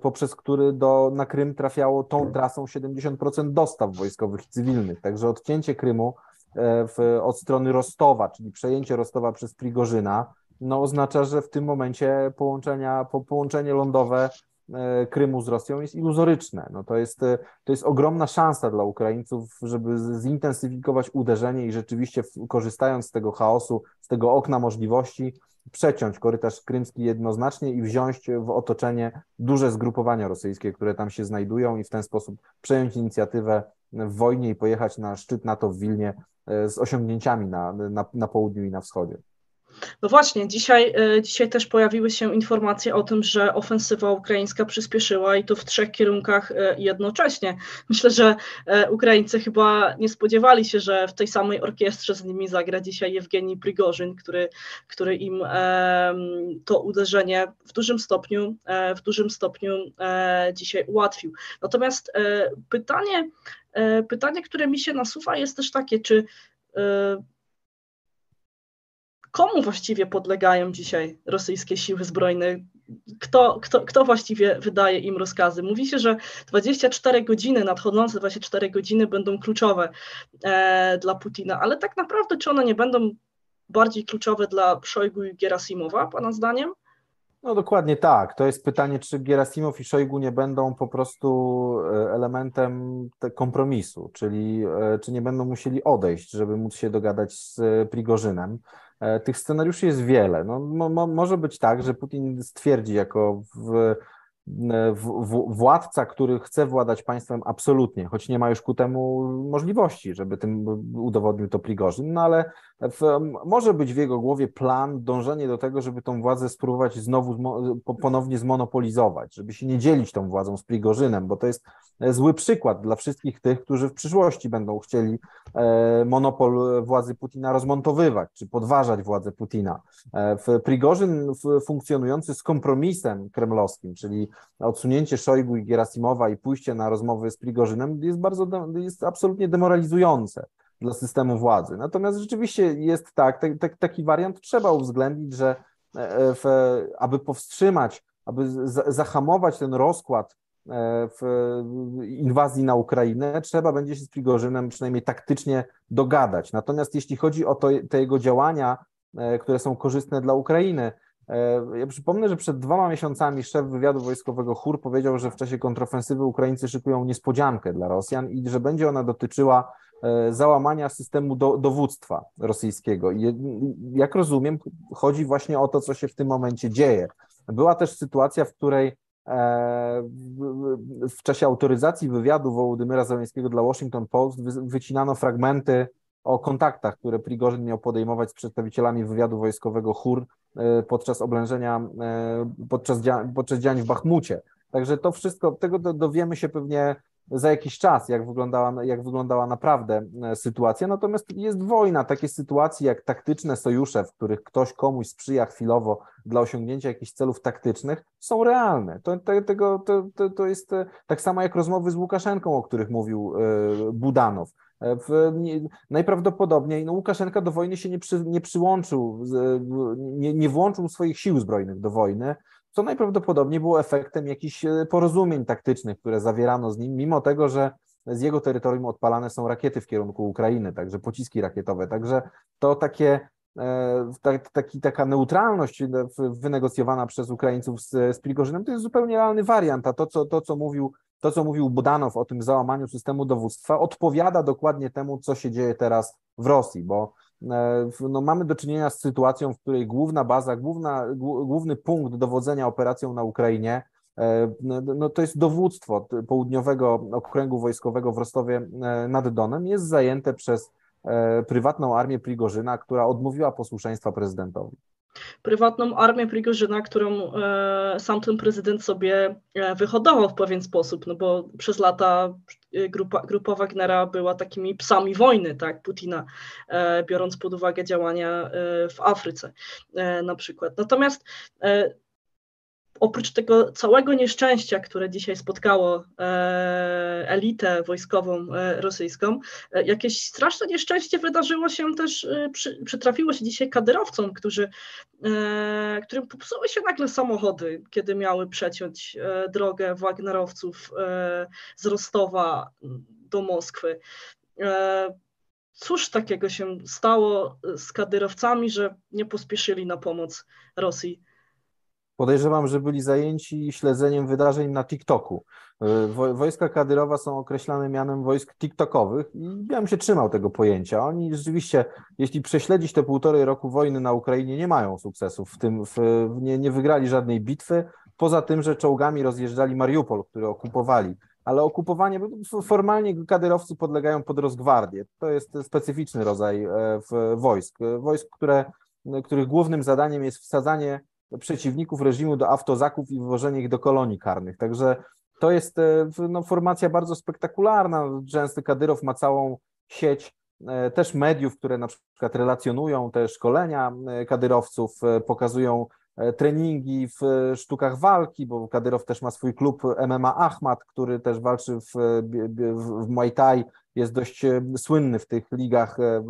poprzez który do, na Krym trafiało tą trasą 70% dostaw wojskowych i cywilnych. Także odcięcie Krymu e, w, od strony Rostowa, czyli przejęcie Rostowa przez Prigorzyna, no oznacza, że w tym momencie połączenia, po, połączenie lądowe e, Krymu z Rosją jest iluzoryczne. No to, jest, e, to jest ogromna szansa dla Ukraińców, żeby zintensyfikować uderzenie i rzeczywiście korzystając z tego chaosu, z tego okna możliwości, przeciąć korytarz krymski jednoznacznie i wziąć w otoczenie duże zgrupowania rosyjskie, które tam się znajdują i w ten sposób przejąć inicjatywę w wojnie i pojechać na szczyt NATO w Wilnie e, z osiągnięciami na, na, na południu i na wschodzie. No właśnie, dzisiaj, e, dzisiaj też pojawiły się informacje o tym, że ofensywa ukraińska przyspieszyła i to w trzech kierunkach e, jednocześnie. Myślę, że e, Ukraińcy chyba nie spodziewali się, że w tej samej orkiestrze z nimi zagra dzisiaj Jewgenij Prigorzyn, który, który im to uderzenie w dużym stopniu, w dużym stopniu dzisiaj ułatwił. Natomiast pytanie, pytanie, które mi się nasuwa jest też takie, czy komu właściwie podlegają dzisiaj rosyjskie siły zbrojne? Kto, kto, kto właściwie wydaje im rozkazy? Mówi się, że 24 godziny, nadchodzące 24 godziny będą kluczowe e, dla Putina, ale tak naprawdę czy one nie będą bardziej kluczowe dla Szojgu i Gerasimowa, Pana zdaniem? No dokładnie tak. To jest pytanie, czy Gerasimow i Szojgu nie będą po prostu e, elementem kompromisu, czyli e, czy nie będą musieli odejść, żeby móc się dogadać z Prigorzynem. E, tych scenariuszy jest wiele. No, mo, może być tak, że Putin stwierdzi jako w władca, który chce władać państwem absolutnie, choć nie ma już ku temu możliwości, żeby tym udowodnił to Prigorzyn, no ale w, może być w jego głowie plan, dążenie do tego, żeby tą władzę spróbować znowu ponownie zmonopolizować, żeby się nie dzielić tą władzą z Prigorzynem, bo to jest zły przykład dla wszystkich tych, którzy w przyszłości będą chcieli e, monopol władzy Putina rozmontowywać, czy podważać władzę Putina. E, w Prigorzyn funkcjonujący z kompromisem kremlowskim, czyli odsunięcie Szojgu i Gerasimowa i pójście na rozmowy z Prigorzynem jest bardzo, jest absolutnie demoralizujące dla systemu władzy. Natomiast rzeczywiście jest tak, te, te, taki wariant trzeba uwzględnić, że e, e, w, aby powstrzymać, aby z, zahamować ten rozkład e, w inwazji na Ukrainę, trzeba będzie się z Prigorzynem przynajmniej taktycznie dogadać. Natomiast jeśli chodzi o to, te jego działania, które są korzystne dla Ukrainy, ja przypomnę, że przed dwoma miesiącami szef wywiadu wojskowego Chur powiedział, że w czasie kontrofensywy Ukraińcy szykują niespodziankę dla Rosjan i że będzie ona dotyczyła E, załamania systemu do, dowództwa rosyjskiego. I jak rozumiem, chodzi właśnie o to, co się w tym momencie dzieje. Była też sytuacja, w której w czasie autoryzacji wywiadu Wołodymyra Zeleńskiego dla Washington Post wycinano fragmenty o kontaktach, które Prigorzyn miał podejmować z przedstawicielami wywiadu wojskowego HUR podczas oblężenia, podczas, podczas działań w Bachmucie. Także to wszystko, tego dowiemy się pewnie za jakiś czas, jak wyglądała, jak wyglądała naprawdę e, sytuacja. Natomiast jest wojna, takie sytuacje jak taktyczne sojusze, w których ktoś komuś sprzyja chwilowo dla osiągnięcia jakichś celów taktycznych, są realne. To, to, tego, to, to jest e, tak samo jak rozmowy z Łukaszenką, o których mówił e, Budanow. W, najprawdopodobniej no, Łukaszenka do wojny się nie, przy, nie przyłączył, nie, nie włączył swoich sił zbrojnych do wojny, co najprawdopodobniej było efektem jakichś e, porozumień taktycznych, które zawierano z nim, mimo tego, że z jego terytorium odpalane są rakiety w kierunku Ukrainy, także pociski rakietowe. Także to takie, e, taki, taka neutralność wynegocjowana przez Ukraińców z, z Prigorzynem to jest zupełnie realny wariant, a to, co, to, co mówił to, co mówił Budanow o tym załamaniu systemu dowództwa, odpowiada dokładnie temu, co się dzieje teraz w Rosji, bo E, no, mamy do czynienia z sytuacją, w której główna baza, główna, główny punkt dowodzenia operacją na Ukrainie e, no, to jest dowództwo południowego okręgu wojskowego w Rostowie e, nad Donem, jest zajęte przez prywatną armię Prigorzyna, która odmówiła posłuszeństwa prezydentowi prywatną armię Prigorzyna, którą e, sam ten prezydent sobie e, wyhodował w pewien sposób, no bo przez lata e, grupa, grupa Wagnera była takimi psami wojny, tak, Putina, biorąc pod uwagę działania w Afryce na przykład. Natomiast oprócz tego całego nieszczęścia, które dzisiaj spotkało e, elitę wojskową e, rosyjską, e, jakieś straszne nieszczęście wydarzyło się też, przy, przytrafiło się dzisiaj kadyrowcom, którzy, którym popsuły się nagle samochody, kiedy miały przeciąć drogę Wagnerowców z Rostowa do Moskwy. Cóż takiego się stało z kadyrowcami, że nie pospieszyli na pomoc Rosji? Podejrzewam, że byli zajęci śledzeniem wydarzeń na TikToku. E, wojska kadyrowa są określane mianem wojsk TikTokowych i ja bym się trzymał tego pojęcia. Oni rzeczywiście, jeśli prześledzić te półtorej roku wojny na Ukrainie, nie mają sukcesów w tym, w, nie, nie wygrali żadnej bitwy, poza tym, że czołgami rozjeżdżali Mariupol, który okupowali. Ale okupowanie, formalnie kadyrowcy podlegają pod rozgwardię. To jest specyficzny rodzaj e, wojsk. Wojsk, które, których głównym zadaniem jest wsadzanie przeciwników reżimu do autozaków i wywożenie ich do kolonii karnych. Także to jest e, no, formacja bardzo spektakularna. Częsty Kadyrow ma całą sieć e, też mediów, które na przykład relacjonują te szkolenia e, kadyrowców, pokazują treningi w sztukach walki, bo Kadyrow też ma swój klub MMA Ahmad, który też walczy w, w, w Muay Thai jest dość e, słynny w tych ligach, e,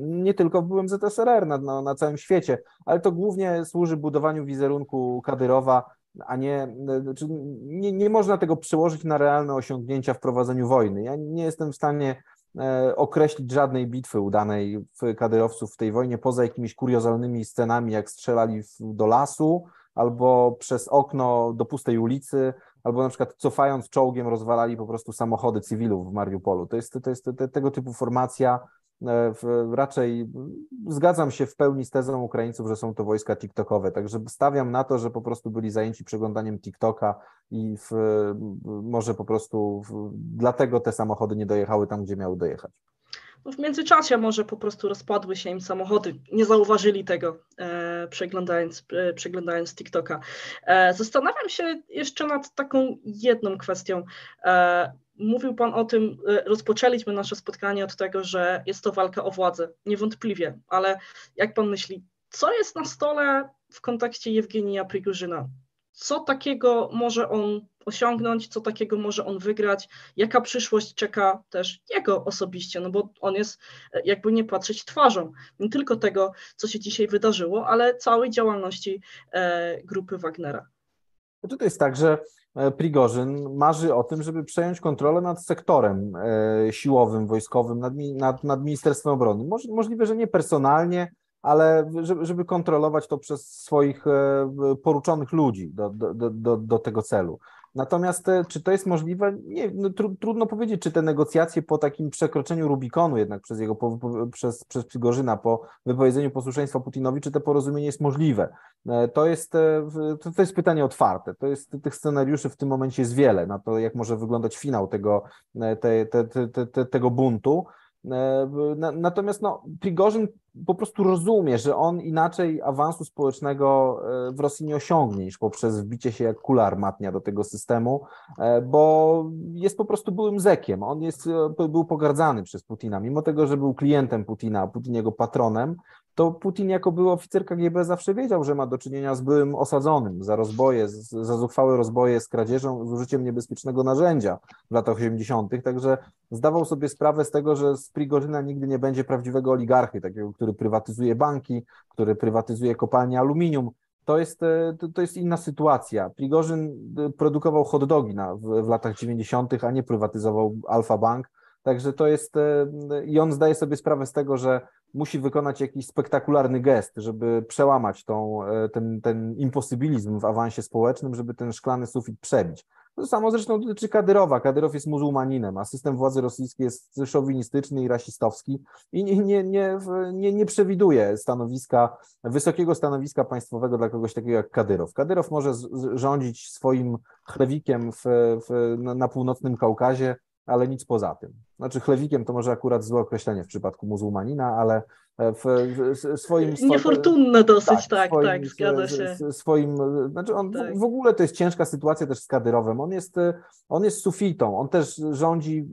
nie tylko w byłym ZSRR, na, na, całym świecie, ale to głównie służy budowaniu wizerunku Kadyrowa, a nie, e, znaczy nie, nie można tego przełożyć na realne osiągnięcia w prowadzeniu wojny. Ja nie jestem w stanie określić żadnej bitwy udanej w kadyrowców w tej wojnie, poza jakimiś kuriozalnymi scenami, jak strzelali do lasu albo przez okno do pustej ulicy, albo na przykład cofając czołgiem rozwalali po prostu samochody cywilów w Mariupolu. To jest, to jest te, tego typu formacja. E, raczej zgadzam się w pełni z tezą Ukraińców, że są to wojska TikTokowe, także stawiam na to, że po prostu byli zajęci przeglądaniem TikToka i w, może po prostu w, dlatego te samochody nie dojechały tam, gdzie miały dojechać. No w międzyczasie może po prostu rozpadły się im samochody. Nie zauważyli tego, e, przeglądając, e, przeglądając TikToka. E, zastanawiam się jeszcze nad taką jedną kwestią. E, mówił Pan o tym, e, rozpoczęliśmy nasze spotkanie od tego, że jest to walka o władzę. Niewątpliwie, ale jak Pan myśli, co jest na stole w kontekście Jewgenija Prigorzyna? Co takiego może on osiągnąć, co takiego może on wygrać, jaka przyszłość czeka też jego osobiście, no bo on jest e, jakby nie patrzeć twarzą, nie tylko tego, co się dzisiaj wydarzyło, ale całej działalności e, grupy Wagnera. To jest tak, że e, Prigorzyn marzy o tym, żeby przejąć kontrolę nad sektorem siłowym, wojskowym, nad, nad, nad Ministerstwem Obrony. możliwe, że nie personalnie, ale żeby, kontrolować to przez swoich poruczonych ludzi do, do, do, do tego celu. Natomiast e, czy to jest możliwe? Nie, no, tru, trudno powiedzieć, czy te negocjacje po takim przekroczeniu Rubikonu jednak przez jego, po, przez, przez Przygorzyna, po wypowiedzeniu posłuszeństwa Putinowi, czy to porozumienie jest możliwe? E, to jest, e, to, to jest pytanie otwarte. To jest, tych scenariuszy w tym momencie jest wiele na to, jak może wyglądać finał tego, te, te, te, tego buntu. Natomiast no, Prigorzyn po prostu rozumie, że on inaczej awansu społecznego e, w Rosji nie osiągnie niż poprzez wbicie się jak kula armatnia do tego systemu, e, bo jest po prostu byłym zekiem. On jest, e, był pogardzany przez Putina, mimo tego, że był klientem Putina, a Putin jego patronem, to Putin jako był oficer KGB zawsze wiedział, że ma do czynienia z byłym osadzonym za rozboje, za zuchwałe rozboje z kradzieżą, z użyciem niebezpiecznego narzędzia w latach 80., także zdawał sobie sprawę z tego, że z Prigorzyna nigdy nie będzie prawdziwego oligarchy, takiego, który prywatyzuje banki, który prywatyzuje kopalnie aluminium. To jest, e, to, jest inna sytuacja. Prigorzyn e, produkował hot dogi na, w, w latach 90., a nie prywatyzował Alfa Bank. Także to jest, e, i on zdaje sobie sprawę z tego, że musi wykonać jakiś spektakularny gest, żeby przełamać tą, ten, ten imposybilizm w awansie społecznym, żeby ten szklany sufit przebić. To samo zresztą dotyczy Kadyrowa. Kadyrow jest muzułmaninem, a system władzy rosyjskiej jest szowinistyczny i rasistowski i nie, nie, nie, nie, nie przewiduje stanowiska, wysokiego stanowiska państwowego dla kogoś takiego jak Kadyrow. Kadyrow może rządzić swoim chlewikiem w, w, na północnym Kaukazie, ale nic poza tym. Znaczy chlewikiem to może akurat złe określenie w przypadku muzułmanina, ale w, w swoim... Niefortunne dosyć, tak, tak, swoim, tak, zgadza się. Swoim, znaczy on tak. w, w, ogóle to jest ciężka sytuacja też z Kadyrowem. On jest, on jest sufitą, on też rządzi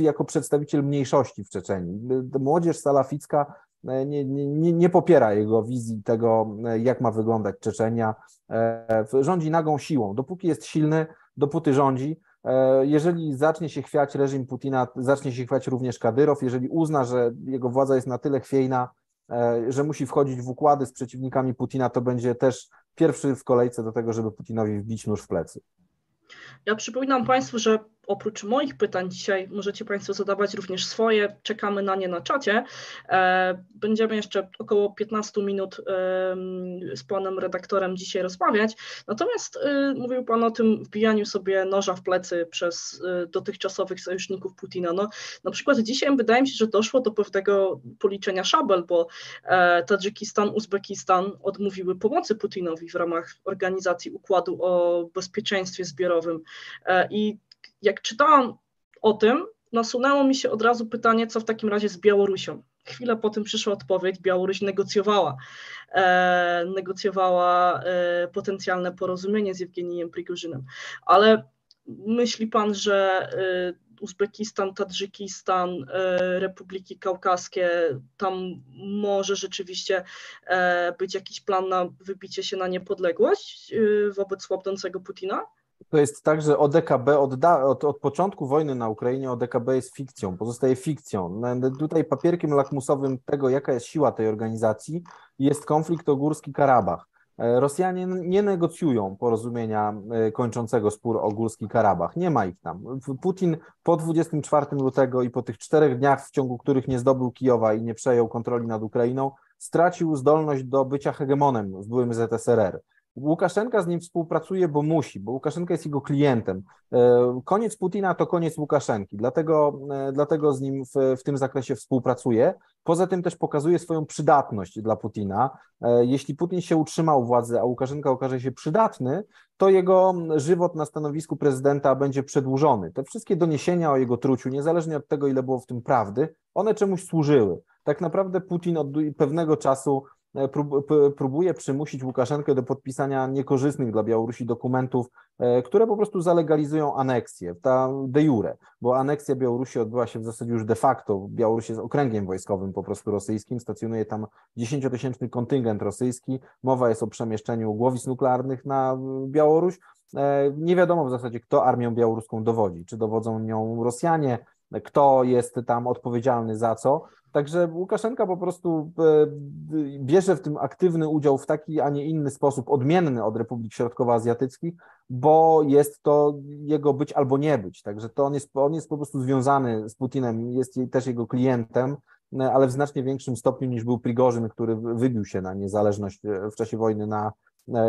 jako przedstawiciel mniejszości w Czeczeniu. Młodzież salaficka nie, nie, nie popiera jego wizji tego, jak ma wyglądać Czeczenia. Rządzi nagą siłą. Dopóki jest silny, dopóty rządzi, E, jeżeli zacznie się chwiać reżim Putina, zacznie się chwiać również Kadyrow, jeżeli uzna, że jego władza jest na tyle chwiejna, e, że musi wchodzić w układy z przeciwnikami Putina, to będzie też pierwszy w kolejce do tego, żeby Putinowi wbić nóż w plecy. Ja przypominam Państwu, że oprócz moich pytań dzisiaj możecie Państwo zadawać również swoje, czekamy na nie na czacie. E, będziemy jeszcze około 15 minut z panem redaktorem dzisiaj rozmawiać. Natomiast y, mówił Pan o tym wbijaniu sobie noża w plecy przez y, dotychczasowych sojuszników Putina. No, na przykład dzisiaj wydaje mi się, że doszło do pewnego policzenia szabel, bo e, Tadżykistan, Uzbekistan odmówiły pomocy Putinowi w ramach organizacji układu o bezpieczeństwie zbiorowym. E, I jak czytałam o tym, nasunęło mi się od razu pytanie, co w takim razie z Białorusią. Chwilę po tym przyszła odpowiedź, Białoruś negocjowała, e, negocjowała e, potencjalne porozumienie z Jewgenijem Prigorzynem, ale myśli pan, że e, Uzbekistan, Tadżykistan, e, Republiki Kaukaskie, tam może rzeczywiście e, być jakiś plan na wybicie się na niepodległość e, wobec słabnącego Putina? To jest tak, że ODKB od, od, od, początku wojny na Ukrainie ODKB jest fikcją, pozostaje fikcją. No, tutaj papierkiem lakmusowym tego, jaka jest siła tej organizacji, jest konflikt o Górski Karabach. E, Rosjanie nie negocjują porozumienia e, kończącego spór o Górski Karabach. Nie ma ich tam. Putin po 24 lutego i po tych czterech dniach, w ciągu których nie zdobył Kijowa i nie przejął kontroli nad Ukrainą, stracił zdolność do bycia hegemonem w byłym ZSRR. Łukaszenka z nim współpracuje, bo musi, bo Łukaszenka jest jego klientem. E, koniec Putina to koniec Łukaszenki, dlatego, e, dlatego z nim w, w tym zakresie współpracuje. Poza tym też pokazuje swoją przydatność dla Putina. E, jeśli Putin się utrzyma u władzy, a Łukaszenka okaże się przydatny, to jego żywot na stanowisku prezydenta będzie przedłużony. Te wszystkie doniesienia o jego truciu, niezależnie od tego, ile było w tym prawdy, one czemuś służyły. Tak naprawdę Putin od pewnego czasu próbuje przymusić Łukaszenkę do podpisania niekorzystnych dla Białorusi dokumentów, e, które po prostu zalegalizują aneksję, ta de jure, bo aneksja Białorusi odbyła się w zasadzie już de facto. Białoruś jest okręgiem wojskowym po prostu rosyjskim, stacjonuje tam 10-tysięczny kontyngent rosyjski, mowa jest o przemieszczeniu głowic nuklearnych na Białoruś. E, nie wiadomo w zasadzie, kto armią białoruską dowodzi, czy dowodzą nią Rosjanie, kto jest tam odpowiedzialny za co. Także Łukaszenka po prostu e, bierze w tym aktywny udział w taki, a nie inny sposób, odmienny od Republik Środkowoazjatyckich, bo jest to jego być albo nie być. Także to on jest, on jest po prostu związany z Putinem, jest też jego klientem. ale w znacznie większym stopniu niż był Prigorzyn, który wybił się na niezależność w czasie wojny na,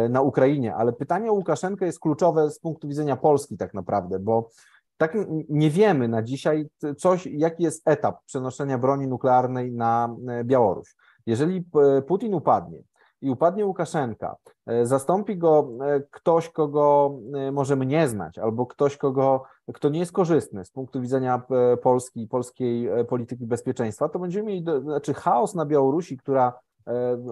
na Ukrainie. Ale pytanie o Łukaszenkę jest kluczowe z punktu widzenia Polski tak naprawdę, bo tak nie wiemy na dzisiaj coś, jaki jest etap przenoszenia broni nuklearnej na Białoruś. Jeżeli Putin upadnie, i upadnie Łukaszenka, e, zastąpi go e, ktoś, kogo e, możemy nie znać, albo ktoś, kogo, kto nie jest korzystny z punktu widzenia Polski, polskiej polityki bezpieczeństwa, to będziemy mieli znaczy chaos na Białorusi, która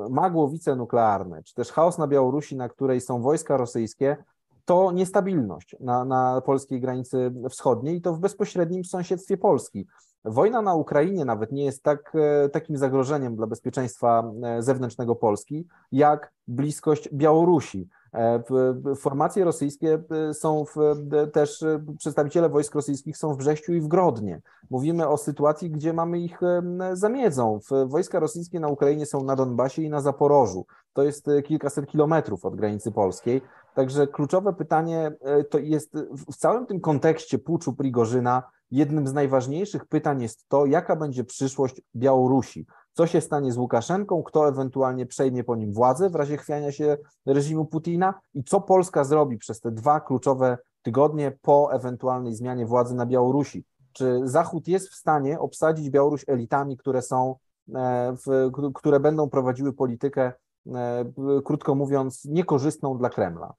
ma głowice nuklearne, czy też chaos na Białorusi, na której są wojska rosyjskie, to niestabilność na, na polskiej granicy wschodniej i to w bezpośrednim sąsiedztwie Polski. Wojna na Ukrainie nawet nie jest tak, e, takim zagrożeniem dla bezpieczeństwa e, zewnętrznego Polski, jak bliskość Białorusi. E, formacje rosyjskie są w, też, przedstawiciele wojsk rosyjskich są w Brześciu i w Grodnie. Mówimy o sytuacji, gdzie mamy ich za miedzą. Wojska rosyjskie na Ukrainie są na Donbasie i na Zaporożu. To jest kilkaset kilometrów od granicy polskiej. Także kluczowe pytanie to jest w całym tym kontekście puczu Prigorzyna, jednym z najważniejszych pytań jest to, jaka będzie przyszłość Białorusi. Co się stanie z Łukaszenką, kto ewentualnie przejmie po nim władzę w razie chwiania się reżimu Putina i co Polska zrobi przez te dwa kluczowe tygodnie po ewentualnej zmianie władzy na Białorusi. Czy Zachód jest w stanie obsadzić Białoruś elitami, które są, e, w, które będą prowadziły politykę, e, krótko mówiąc, niekorzystną dla Kremla?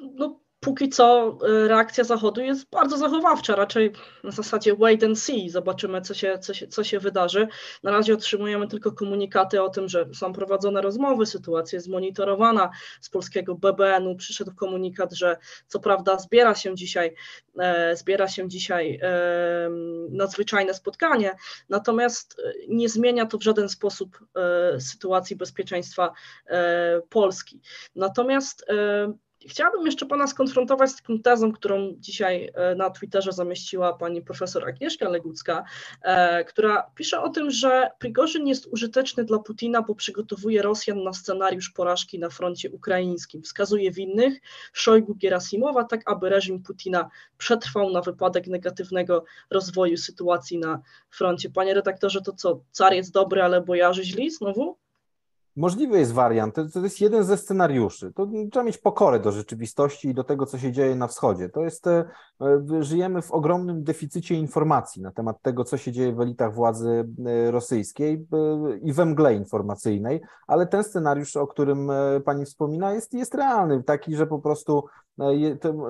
No, póki co y, reakcja Zachodu jest bardzo zachowawcza, raczej na zasadzie wait and see, zobaczymy co się, co się, co się wydarzy. Na razie otrzymujemy tylko komunikaty o tym, że są prowadzone rozmowy, sytuacja jest monitorowana. Z polskiego BBN-u przyszedł komunikat, że co prawda zbiera się dzisiaj, e, zbiera się dzisiaj e, nadzwyczajne spotkanie, natomiast e, nie zmienia to w żaden sposób e, sytuacji bezpieczeństwa e, Polski. Natomiast e, Chciałabym jeszcze Pana skonfrontować z taką tezą, którą dzisiaj e, na Twitterze zamieściła pani profesor Agnieszka Legucka, e, która pisze o tym, że Prigorzyn jest użyteczny dla Putina, bo przygotowuje Rosjan na scenariusz porażki na froncie ukraińskim. Wskazuje winnych Szojgu Gerasimowa, tak aby reżim Putina przetrwał na wypadek negatywnego rozwoju sytuacji na froncie. Panie redaktorze, to co, car jest dobry, ale bojarzy źli znowu? Możliwy jest wariant, to, to jest jeden ze scenariuszy. To trzeba mieć pokorę do rzeczywistości i do tego, co się dzieje na wschodzie. To jest, e, żyjemy w ogromnym deficycie informacji na temat tego, co się dzieje w elitach władzy e, rosyjskiej e, i we mgle informacyjnej, ale ten scenariusz, o którym pani wspomina, jest, jest realny, taki, że po prostu,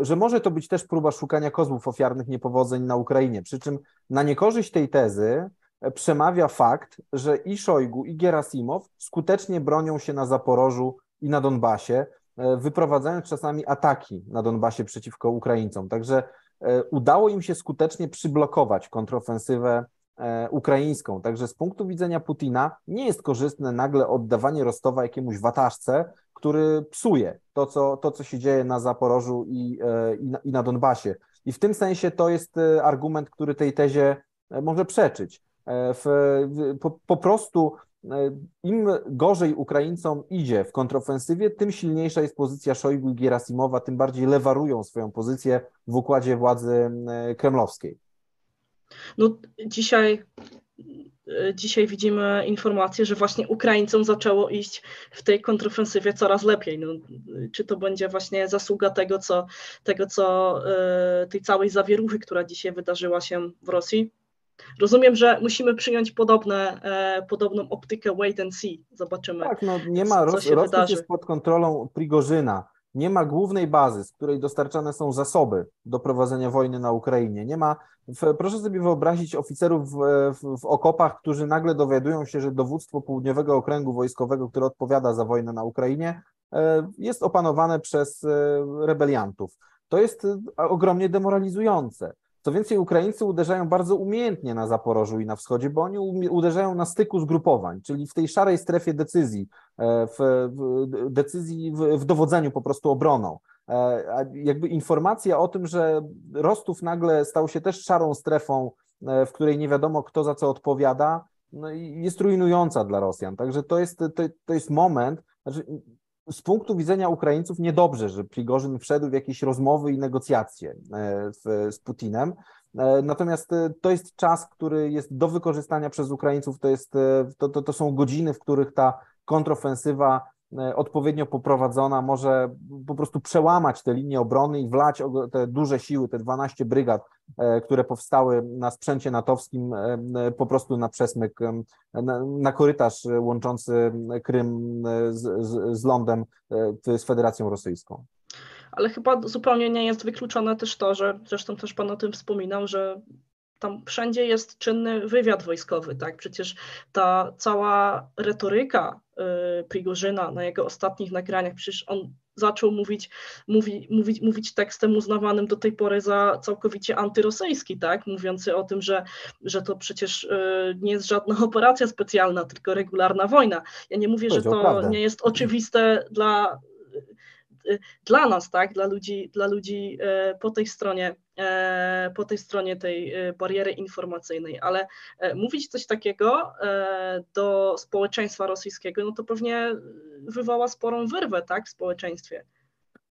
że może to być też próba szukania kozłów ofiarnych niepowodzeń na Ukrainie. Przy czym na niekorzyść tej tezy, przemawia fakt, że i Szojgu, i Gerasimow skutecznie bronią się na Zaporożu i na Donbasie, e, wyprowadzając czasami ataki na Donbasie przeciwko Ukraińcom. Także e, udało im się skutecznie przyblokować kontrofensywę e, ukraińską. Także z punktu widzenia Putina nie jest korzystne nagle oddawanie Rostowa jakiemuś wataszce, który psuje to, co, to, co się dzieje na Zaporożu i, i, na, i na Donbasie. I w tym sensie to jest argument, który tej tezie może przeczyć. E, w, po, po prostu e, im gorzej Ukraińcom idzie w kontrofensywie, tym silniejsza jest pozycja Szojgu i Gierasimowa, tym bardziej lewarują swoją pozycję w układzie władzy e, kremlowskiej. No dzisiaj dzisiaj widzimy informację, że właśnie Ukraińcom zaczęło iść w tej kontrofensywie coraz lepiej. No, czy to będzie właśnie zasługa tego, co, tego, co tej całej zawieruchy, która dzisiaj wydarzyła się w Rosji? Rozumiem, że musimy przyjąć podobne, e, podobną optykę wait and see. Zobaczymy. Tak, no nie ma, roz, Rosja jest pod kontrolą Prigorzyna. Nie ma głównej bazy, z której dostarczane są zasoby do prowadzenia wojny na Ukrainie. Nie ma, w, proszę sobie wyobrazić oficerów w, w, w, okopach, którzy nagle dowiadują się, że dowództwo Południowego Okręgu Wojskowego, które odpowiada za wojnę na Ukrainie, e, jest opanowane przez e, rebeliantów. To jest e, ogromnie demoralizujące. Co więcej, Ukraińcy uderzają bardzo umiejętnie na Zaporożu i na wschodzie, bo oni uderzają na styku zgrupowań, czyli w tej szarej strefie decyzji, e, w, decyzji w, w, dowodzeniu po prostu obroną. E, jakby informacja o tym, że Rostów nagle stał się też szarą strefą, e, w której nie wiadomo kto za co odpowiada, no jest rujnująca dla Rosjan. Także to jest, to, to jest moment, znaczy z punktu widzenia Ukraińców niedobrze, że Prigorzyn wszedł w jakieś rozmowy i negocjacje e, z Putinem, Natomiast to jest czas, który jest do wykorzystania przez Ukraińców, to, jest, to, to, to są godziny, w których ta kontrofensywa E, odpowiednio poprowadzona może po prostu przełamać te linie obrony i wlać te duże siły, te 12 brygad, e, które powstały na sprzęcie natowskim, e, po prostu na przesmyk, na, na korytarz łączący Krym z, z, z lądem z Federacją Rosyjską. Ale chyba zupełnie nie jest wykluczone też to, że zresztą też Pan o tym wspominał, że tam wszędzie jest czynny wywiad wojskowy, tak? Przecież ta cała retoryka Prigorzyna na jego ostatnich nagraniach, przecież on zaczął mówić, mówi, mówić, mówić tekstem uznawanym do tej pory za całkowicie antyrosyjski, tak? Mówiący o tym, że, że to przecież y, nie jest żadna <laughs> operacja specjalna, tylko regularna wojna. Ja nie mówię, że to nie jest oczywiste dla dla nas, tak, dla ludzi, dla ludzi e, po tej stronie, e, po tej stronie tej e, bariery informacyjnej, ale mówić coś takiego do społeczeństwa rosyjskiego, no to pewnie wywoła sporą wyrwę, tak, w społeczeństwie.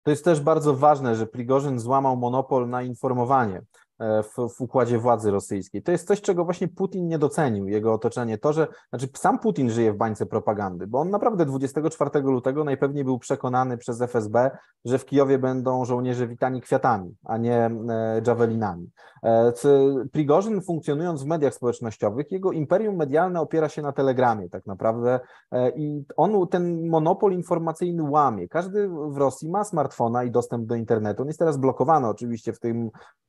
To jest też bardzo ważne, że Prigorzyn złamał monopol na informowanie. E, w, w, układzie władzy rosyjskiej. To jest coś, czego właśnie Putin nie docenił, jego otoczenie. To, że znaczy sam Putin żyje w bańce propagandy, bo on naprawdę 24 lutego najpewniej był przekonany przez FSB, że w Kijowie będą żołnierze witani kwiatami, a nie e, javelinami. E, Prigorzyn funkcjonując w mediach społecznościowych, jego imperium medialne opiera się na telegramie tak naprawdę i on ten monopol informacyjny łamie. Każdy w Rosji ma smartfona i dostęp do internetu. On jest teraz blokowany oczywiście w tym E,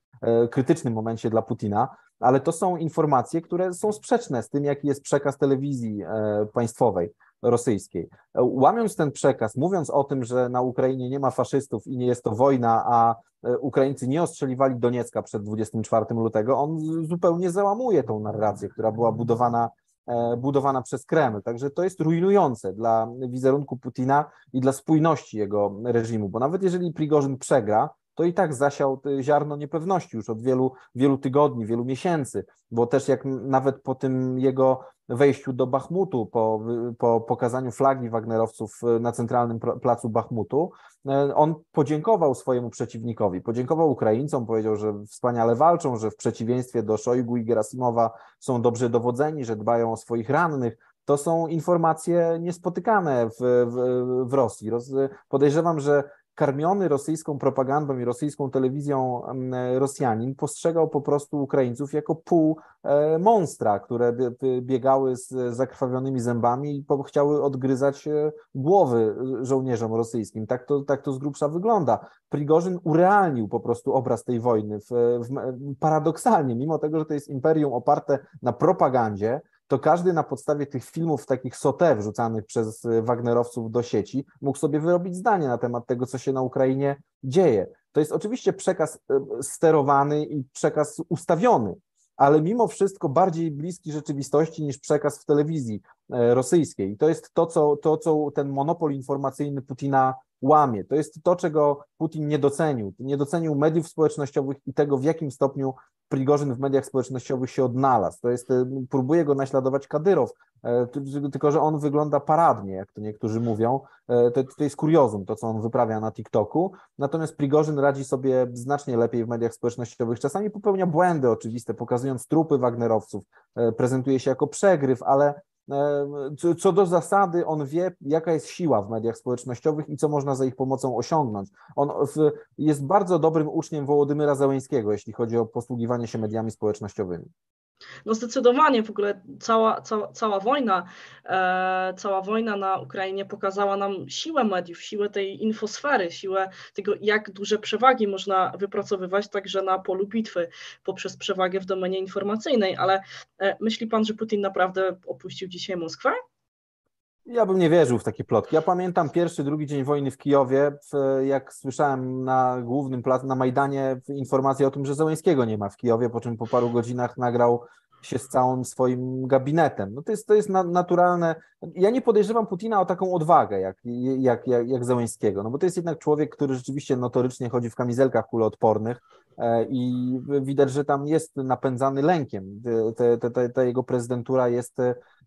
krytycznym momencie dla Putina, ale to są informacje, które są sprzeczne z tym, jaki jest przekaz telewizji e, państwowej rosyjskiej. E, łamiąc ten przekaz, mówiąc o tym, że na Ukrainie nie ma faszystów i nie jest to wojna, a Ukraińcy nie ostrzeliwali Doniecka przed 24 lutego, on zupełnie załamuje tą narrację, która była budowana budowana przez Kreml. Także to jest rujnujące dla wizerunku Putina i dla spójności jego reżimu, bo nawet jeżeli Prigorzyn przegra, to i tak zasiał ziarno niepewności już od wielu, wielu tygodni, wielu miesięcy, bo też jak nawet po tym jego wejściu do Bachmutu, po, po pokazaniu flagi Wagnerowców na centralnym placu Bachmutu, on podziękował swojemu przeciwnikowi, podziękował Ukraińcom, powiedział, że wspaniale walczą, że w przeciwieństwie do Szojgu i Gerasimowa są dobrze dowodzeni, że dbają o swoich rannych, to są informacje niespotykane w, w, w Rosji. Roz, podejrzewam, że karmiony rosyjską propagandą i rosyjską telewizją Rosjanin postrzegał po prostu Ukraińców jako pół e, monstra, które biegały z zakrwawionymi zębami i chciały odgryzać e, głowy żołnierzom rosyjskim. Tak to, tak to z grubsza wygląda. Prigorzyn urealnił po prostu obraz tej wojny. W, w, paradoksalnie, mimo tego, że to jest imperium oparte na propagandzie, to każdy na podstawie tych filmów takich sote wrzucanych przez y, Wagnerowców do sieci mógł sobie wyrobić zdanie na temat tego, co się na Ukrainie dzieje. To jest oczywiście przekaz y, sterowany i przekaz ustawiony, ale mimo wszystko bardziej bliski rzeczywistości niż przekaz w telewizji y, rosyjskiej. I to jest to, co, to, co ten monopol informacyjny Putina łamie. To jest to, czego Putin nie docenił. Nie docenił mediów społecznościowych i tego, w jakim stopniu Prigorzyn w mediach społecznościowych się odnalazł. To jest, e, próbuje go naśladować Kadyrow, e, tylko że on wygląda paradnie, jak to niektórzy mówią. E, to, to jest kuriozum, to co on wyprawia na TikToku. Natomiast Prigorzyn radzi sobie znacznie lepiej w mediach społecznościowych. Czasami popełnia błędy oczywiste, pokazując trupy Wagnerowców, prezentuje się jako przegryw, ale co do zasady, on wie, jaka jest siła w mediach społecznościowych i co można za ich pomocą osiągnąć. On jest bardzo dobrym uczniem Wołodymyra Załęskiego, jeśli chodzi o posługiwanie się mediami społecznościowymi. No zdecydowanie w ogóle cała, cała, cała wojna, e, cała wojna na Ukrainie pokazała nam siłę mediów, siłę tej infosfery, siłę tego, jak duże przewagi można wypracowywać także na polu bitwy poprzez przewagę w domenie informacyjnej. Ale e, myśli pan, że Putin naprawdę opuścił dzisiaj Moskwę? Ja bym nie wierzył w takie plotki. Ja pamiętam pierwszy, drugi dzień wojny w Kijowie, jak słyszałem na głównym placu, na Majdanie informację o tym, że Zełęskiego nie ma w Kijowie, po czym po paru godzinach nagrał się z całym swoim gabinetem. No to jest, to jest naturalne. Ja nie podejrzewam Putina o taką odwagę jak, jak, jak, jak no bo to jest jednak człowiek, który rzeczywiście notorycznie chodzi w kamizelkach kuloodpornych i widać, że tam jest napędzany lękiem. Ta jego prezydentura jest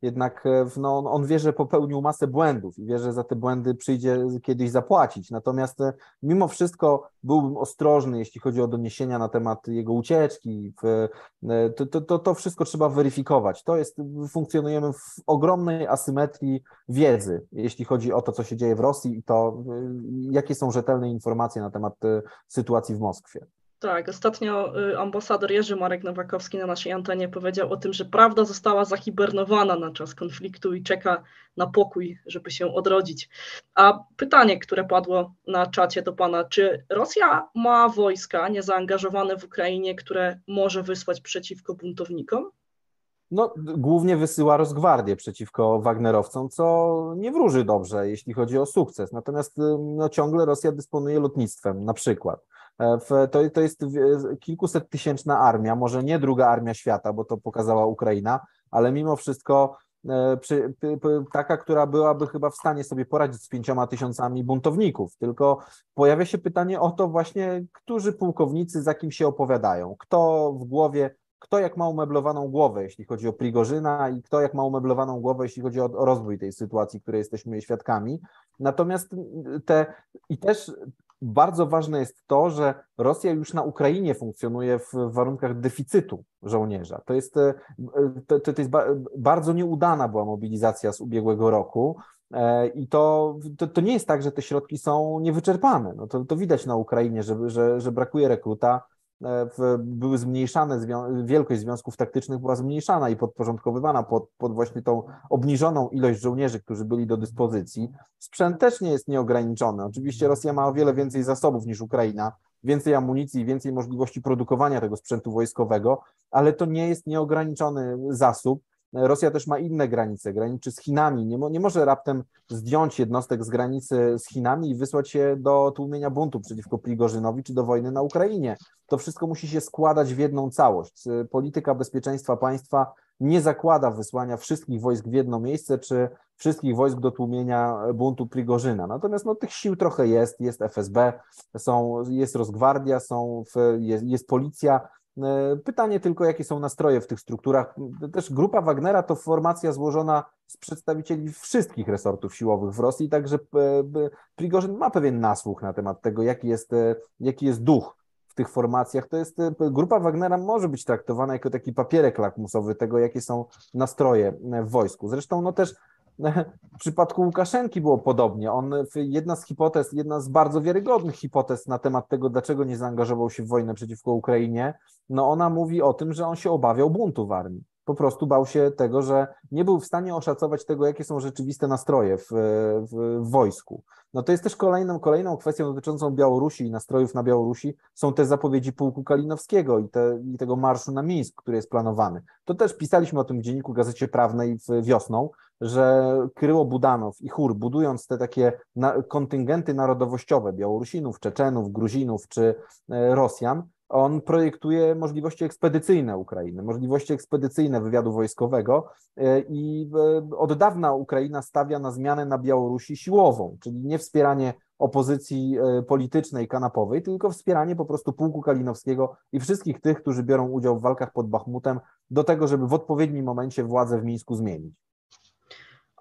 jednak no, on wie, że popełnił masę błędów i wie, że za te błędy przyjdzie kiedyś zapłacić. Natomiast mimo wszystko byłbym ostrożny, jeśli chodzi o doniesienia na temat jego ucieczki. To, to, to, to wszystko trzeba weryfikować. To jest, funkcjonujemy w ogromnej asymetrii wiedzy, jeśli chodzi o to, co się dzieje w Rosji i to, jakie są rzetelne informacje na temat sytuacji w Moskwie. Tak, ostatnio y, ambasador Jerzy Marek Nowakowski na naszej antenie powiedział o tym, że prawda została zahibernowana na czas konfliktu i czeka na pokój, żeby się odrodzić. A pytanie, które padło na czacie do pana, czy Rosja ma wojska niezaangażowane w Ukrainie, które może wysłać przeciwko buntownikom? No, głównie wysyła rozgwardię przeciwko Wagnerowcom, co nie wróży dobrze, jeśli chodzi o sukces. Natomiast y, no, ciągle Rosja dysponuje lotnictwem, na przykład. E, to, to jest kilkuset tysięczna armia, może nie druga armia świata, bo to pokazała Ukraina, ale mimo wszystko e, przy, taka, która byłaby chyba w stanie sobie poradzić z pięcioma tysiącami buntowników. Tylko pojawia się pytanie o to właśnie, którzy pułkownicy za kim się opowiadają, kto w głowie kto jak ma umeblowaną głowę, jeśli chodzi o Prigorzyna i kto jak ma umeblowaną głowę, jeśli chodzi o, o rozwój tej sytuacji, której jesteśmy świadkami. Natomiast te i też bardzo ważne jest to, że Rosja już na Ukrainie funkcjonuje w warunkach deficytu żołnierza. To jest, e, to, to jest bardzo nieudana była mobilizacja z ubiegłego roku. E, I to, to, to, nie jest tak, że te środki są niewyczerpane. No to, to widać na Ukrainie, że, że, że brakuje rekruta, E, były zmniejszane, wielkość związków taktycznych była zmniejszana i podporządkowywana pod, pod właśnie tą obniżoną ilość żołnierzy, którzy byli do dyspozycji. Sprzęt też nie jest nieograniczony. Oczywiście Rosja ma o wiele więcej zasobów niż Ukraina, więcej amunicji, więcej możliwości produkowania tego sprzętu wojskowego, ale to nie jest nieograniczony zasób Rosja też ma inne granice, graniczy z Chinami. Nie, mo, nie może raptem zdjąć jednostek z granicy z Chinami i wysłać się do tłumienia buntu przeciwko Prigorzynowi czy do wojny na Ukrainie. To wszystko musi się składać w jedną całość. Polityka bezpieczeństwa państwa nie zakłada wysłania wszystkich wojsk w jedno miejsce, czy wszystkich wojsk do tłumienia buntu Prigorzyna. Natomiast no, tych sił trochę jest, jest FSB, są, jest Rosgwardia, są, jest, jest policja, pytanie tylko, jakie są nastroje w tych strukturach. Też grupa Wagnera to formacja złożona z przedstawicieli wszystkich resortów siłowych w Rosji, także e, Prigorzyn ma pewien nasłuch na temat tego, jaki jest, e, jaki jest duch w tych formacjach. To jest grupa Wagnera może być traktowana jako taki papierek lakmusowy tego, jakie są nastroje w wojsku. Zresztą no też w przypadku Łukaszenki było podobnie. On, jedna z hipotez, jedna z bardzo wiarygodnych hipotez na temat tego, dlaczego nie zaangażował się w wojnę przeciwko Ukrainie, no ona mówi o tym, że on się obawiał buntu w armii. Po prostu bał się tego, że nie był w stanie oszacować tego, jakie są rzeczywiste nastroje w, w, w wojsku. No to jest też kolejną, kolejną kwestią dotyczącą Białorusi i nastrojów na Białorusi są te zapowiedzi pułku Kalinowskiego i, te, i tego marszu na Mińsk, który jest planowany. To też pisaliśmy o tym w dzienniku Gazecie Prawnej wiosną, że Kryło Budanow i Chór, budując te takie na, kontyngenty narodowościowe Białorusinów, Czeczenów, Gruzinów czy e, Rosjan, on projektuje możliwości ekspedycyjne Ukrainy, możliwości ekspedycyjne wywiadu wojskowego e, i e, od dawna Ukraina stawia na zmianę na Białorusi siłową, czyli nie wspieranie opozycji politycznej, kanapowej, tylko wspieranie po prostu pułku Kalinowskiego i wszystkich tych, którzy biorą udział w walkach pod Bachmutem, do tego, żeby w odpowiednim momencie władzę w Mińsku zmienić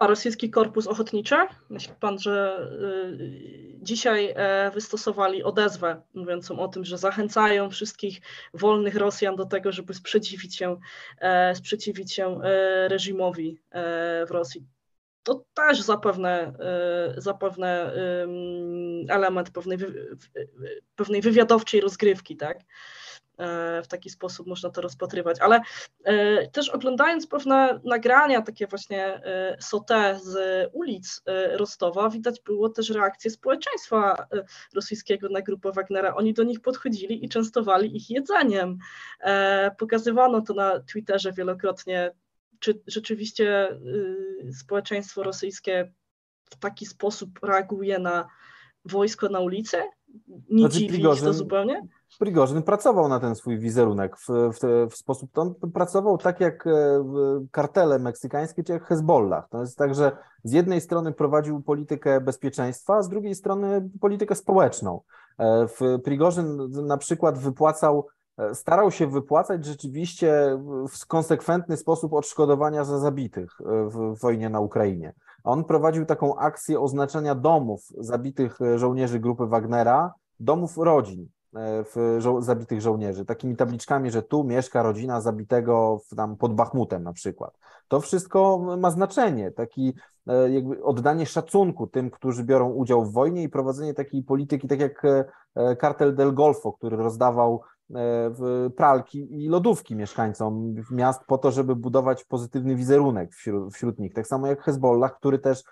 a rosyjski korpus ochotniczy? Myśli pan, że y, dzisiaj e, wystosowali odezwę mówiącą o tym, że zachęcają wszystkich wolnych Rosjan do tego, żeby sprzeciwić się, e, sprzeciwić się e, reżimowi w Rosji. To też zapewne, zapewne element pewnej, pewnej wywiadowczej rozgrywki, tak? E, w taki sposób można to rozpatrywać. Ale e, też oglądając pewne nagrania, takie właśnie e, sote z ulic Rostowa, widać było też reakcję społeczeństwa rosyjskiego na grupę Wagnera. Oni do nich podchodzili i częstowali ich jedzeniem. Pokazywano to na Twitterze wielokrotnie. Czy rzeczywiście społeczeństwo rosyjskie w taki sposób reaguje na wojsko na ulicę? Nie znaczy, dziwi to zupełnie? Prigorzyn pracował na ten swój wizerunek w, w, w sposób, on pracował tak jak e, kartele meksykańskie, czy jak Hezbollah. To jest tak, że z jednej strony prowadził politykę bezpieczeństwa, a z drugiej strony politykę społeczną. E, w Prigorzyn na przykład wypłacał starał się wypłacać rzeczywiście w konsekwentny sposób odszkodowania za zabitych w wojnie na Ukrainie. On prowadził taką akcję oznaczenia domów zabitych żołnierzy grupy Wagnera, domów rodzin. E, w żo zabitych żołnierzy, takimi tabliczkami, że tu mieszka rodzina zabitego w, tam pod Bachmutem na przykład. To wszystko ma znaczenie, taki e, jakby oddanie szacunku tym, którzy biorą udział w wojnie i prowadzenie takiej polityki, tak jak e, kartel del Golfo, który rozdawał pralki i lodówki mieszkańcom miast po to, żeby budować pozytywny wizerunek wśród, wśród, nich. Tak samo jak Hezbollah, który też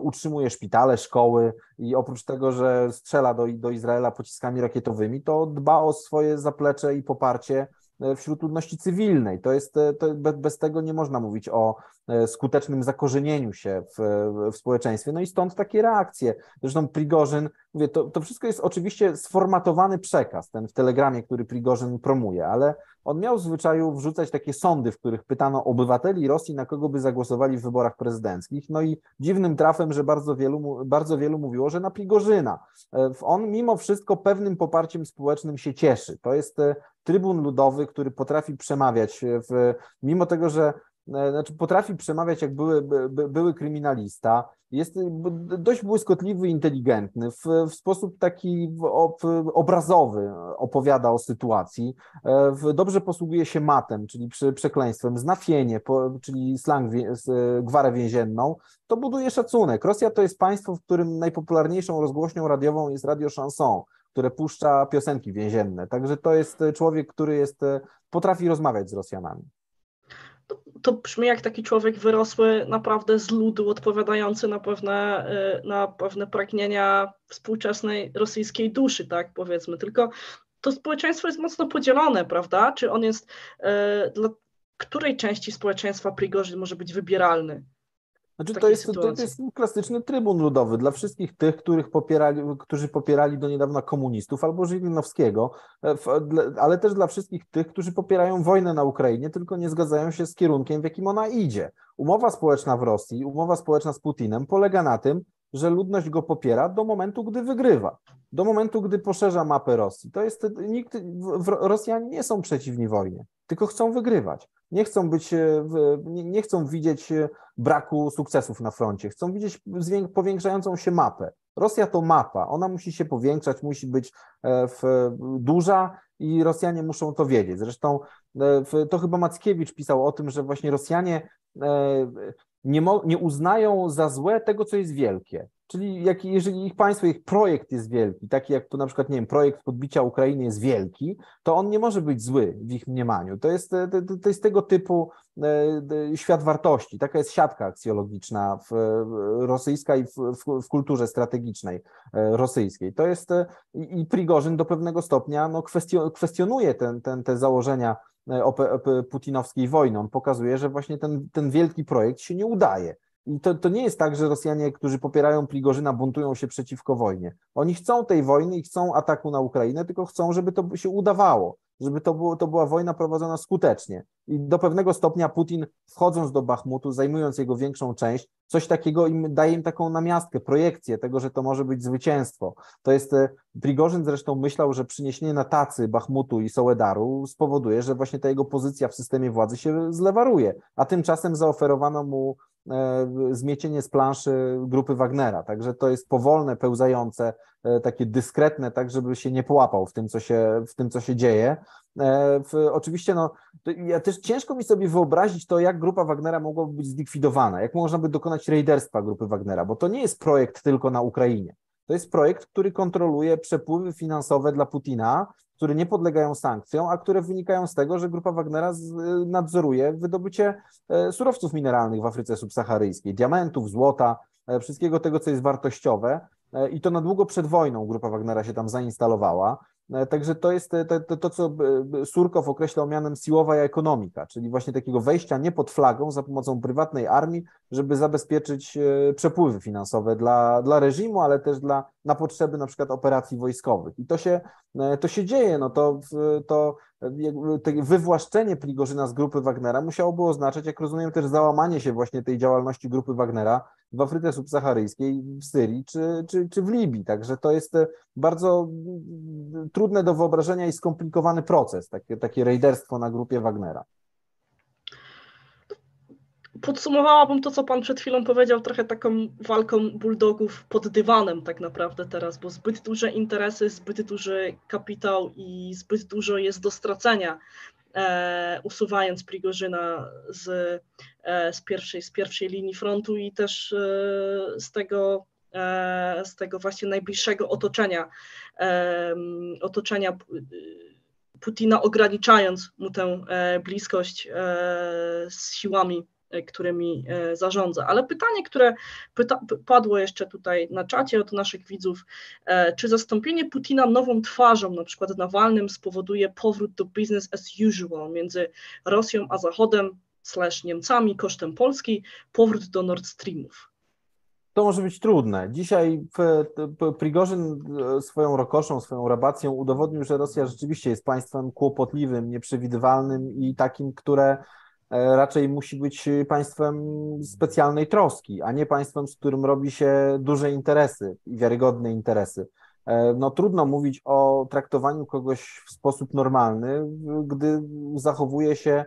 utrzymuje szpitale, szkoły i oprócz tego, że strzela do, do Izraela pociskami rakietowymi, to dba o swoje zaplecze i poparcie E, wśród ludności cywilnej. To jest, e, to bez tego nie można mówić o e, skutecznym zakorzenieniu się w, w społeczeństwie. No i stąd takie reakcje. Zresztą Prigorzyn, mówię, to, to wszystko jest oczywiście sformatowany przekaz, ten w telegramie, który Prigorzyn promuje, ale on miał w zwyczaju wrzucać takie sądy, w których pytano obywateli Rosji, na kogo by zagłosowali w wyborach prezydenckich. No i dziwnym trafem, że bardzo wielu, bardzo wielu mówiło, że na Prigorzyna. On mimo wszystko pewnym poparciem społecznym się cieszy. To jest trybun ludowy, który potrafi przemawiać, w, mimo tego, że e, znaczy potrafi przemawiać jak były, by, były kryminalista, jest dość błyskotliwy, inteligentny, w, w sposób taki obrazowy opowiada o sytuacji, e, w, dobrze posługuje się matem, czyli przy, przekleństwem, znafienie, po, czyli slang, gwarę więzienną, to buduje szacunek. Rosja to jest państwo, w którym najpopularniejszą rozgłośnią radiową jest radio chanson które puszcza piosenki więzienne. Także to jest człowiek, który jest, potrafi rozmawiać z Rosjanami. To, to brzmi jak taki człowiek wyrosły naprawdę z ludu, odpowiadający na pewne, na pewne pragnienia współczesnej rosyjskiej duszy, tak powiedzmy. Tylko to społeczeństwo jest mocno podzielone, prawda? Czy on jest, dla której części społeczeństwa Prigorzyn może być wybieralny? Znaczy, to jest, to, to, jest klasyczny trybun ludowy dla wszystkich tych, których popierali, którzy popierali do niedawna komunistów albo Żylinowskiego, e, ale też dla wszystkich tych, którzy popierają wojnę na Ukrainie, tylko nie zgadzają się z kierunkiem, w jakim ona idzie. Umowa społeczna w Rosji, umowa społeczna z Putinem polega na tym, że ludność go popiera do momentu, gdy wygrywa, do momentu, gdy poszerza mapę Rosji. To jest nikt, Rosjanie nie są przeciwni wojnie, tylko chcą wygrywać nie chcą być, e, nie chcą widzieć e, braku sukcesów na froncie, chcą widzieć powiększającą się mapę. Rosja to mapa, ona musi się powiększać, musi być e, duża i Rosjanie muszą to wiedzieć. Zresztą to chyba Mackiewicz pisał o tym, że właśnie Rosjanie nie, nie uznają za złe tego, co jest wielkie. Czyli jak, jeżeli ich państwo, ich projekt jest wielki, taki jak tu na przykład, nie wiem, projekt podbicia Ukrainy jest wielki, to on nie może być zły w ich mniemaniu. To jest, to, to jest tego typu e, świat wartości. Taka jest siatka aksjologiczna w, rosyjska i w, w, w kulturze strategicznej e, rosyjskiej. To jest i Prigorzyn do pewnego stopnia no, kwestionuje ten, ten, te założenia e, putinowskiej wojny. On pokazuje, że właśnie ten, ten wielki projekt się nie udaje i to, to nie jest tak, że Rosjanie, którzy popierają Prigorzyna, buntują się przeciwko wojnie. Oni chcą tej wojny i chcą ataku na Ukrainę, tylko chcą, żeby to się udawało, żeby to, było, to była wojna prowadzona skutecznie. I do pewnego stopnia Putin, wchodząc do Bachmutu, zajmując jego większą część, coś takiego im daje im taką namiastkę, projekcję tego, że to może być zwycięstwo. To jest, e, Prigorzyn zresztą myślał, że przyniesienie na tacy Bachmutu i Sołedaru spowoduje, że właśnie ta jego pozycja w systemie władzy się zlewaruje, a tymczasem zaoferowano mu zmiecienie z planszy grupy Wagnera. Także to jest powolne, pełzające, e, takie dyskretne, tak żeby się nie połapał w tym, co się, w tym, co się dzieje. E, w, oczywiście, no, ja też ciężko mi sobie wyobrazić to, jak grupa Wagnera mogłaby być zlikwidowana, jak można by dokonać rejderstwa grupy Wagnera, bo to nie jest projekt tylko na Ukrainie. To jest projekt, który kontroluje przepływy finansowe dla Putina, które nie podlegają sankcjom, a które wynikają z tego, że grupa Wagnera nadzoruje wydobycie e, surowców mineralnych w Afryce subsaharyjskiej, diamentów, złota, e, wszystkiego tego, co jest wartościowe. E, I to na długo przed wojną grupa Wagnera się tam zainstalowała. E, także to jest to, to, to, co e, Surkow określał mianem siłowa ekonomika, czyli właśnie takiego wejścia nie pod flagą za pomocą prywatnej armii, żeby zabezpieczyć e, przepływy finansowe dla, dla reżimu, ale też dla, na potrzeby na przykład operacji wojskowych. I to się to się dzieje. No to, to wywłaszczenie Prigorzyna z grupy Wagnera musiałoby oznaczać, jak rozumiem, też załamanie się właśnie tej działalności grupy Wagnera w Afryce Subsaharyjskiej, w Syrii czy, czy, czy w Libii. Także to jest bardzo trudne do wyobrażenia i skomplikowany proces, takie, takie rejderstwo na grupie Wagnera podsumowałabym to, co pan przed chwilą powiedział, trochę taką walką bulldogów pod dywanem tak naprawdę teraz, bo zbyt duże interesy, zbyt duży kapitał i zbyt dużo jest do stracenia, e, usuwając Prigorzyna z, e, z, pierwszej, z pierwszej linii frontu i też e, z tego e, z tego właśnie najbliższego otoczenia, e, otoczenia Putina, ograniczając mu tę e, bliskość z siłami którymi e, zarządza. Ale pytanie, które pyta, padło jeszcze tutaj na czacie od naszych widzów, e, czy zastąpienie Putina nową twarzą, na przykład Nawalnym, spowoduje powrót do business as usual między Rosją a Zachodem, slash Niemcami kosztem Polski, powrót do Nord Streamów? To może być trudne. Dzisiaj Prigorzyn swoją rokoszą, swoją rabacją udowodnił, że Rosja rzeczywiście jest państwem kłopotliwym, nieprzewidywalnym i takim, które E, raczej musi być państwem specjalnej troski, a nie państwem, z którym robi się duże interesy i wiarygodne interesy. E, no trudno mówić o traktowaniu kogoś w sposób normalny, gdy zachowuje się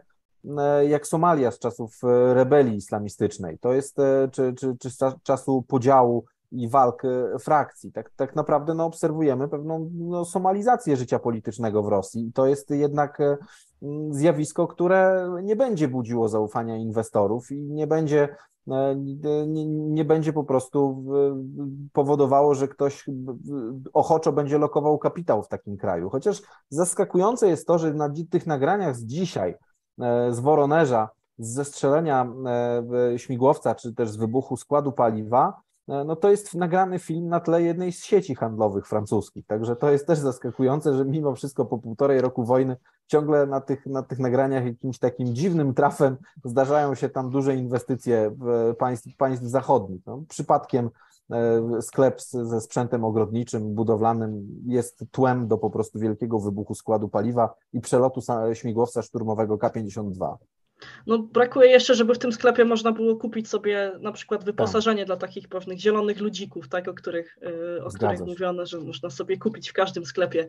e, jak Somalia z czasów rebelii islamistycznej. To jest, czy, czy, czy z czasu podziału i walk frakcji. Tak, tak naprawdę no, obserwujemy pewną no, somalizację życia politycznego w Rosji i to jest jednak zjawisko, które nie będzie budziło zaufania inwestorów i nie będzie, e, nie, nie będzie po prostu powodowało, że ktoś ochoczo będzie lokował kapitał w takim kraju. Chociaż zaskakujące jest to, że na tych nagraniach z dzisiaj, e, z Woronerza, z zestrzelenia e, śmigłowca, czy też z wybuchu składu paliwa, no to jest nagrany film na tle jednej z sieci handlowych francuskich. Także to jest też zaskakujące, że mimo wszystko po półtorej roku wojny ciągle na tych, na tych nagraniach jakimś takim dziwnym trafem zdarzają się tam duże inwestycje państw, państw zachodnich. No, przypadkiem e, sklep ze sprzętem ogrodniczym, budowlanym jest tłem do po prostu wielkiego wybuchu składu paliwa i przelotu śmigłowca szturmowego K-52. No, brakuje jeszcze, żeby w tym sklepie można było kupić sobie na przykład wyposażenie tak. dla takich pewnych zielonych ludzików, tak, o których, y, o których mówiono, że można sobie kupić w każdym sklepie.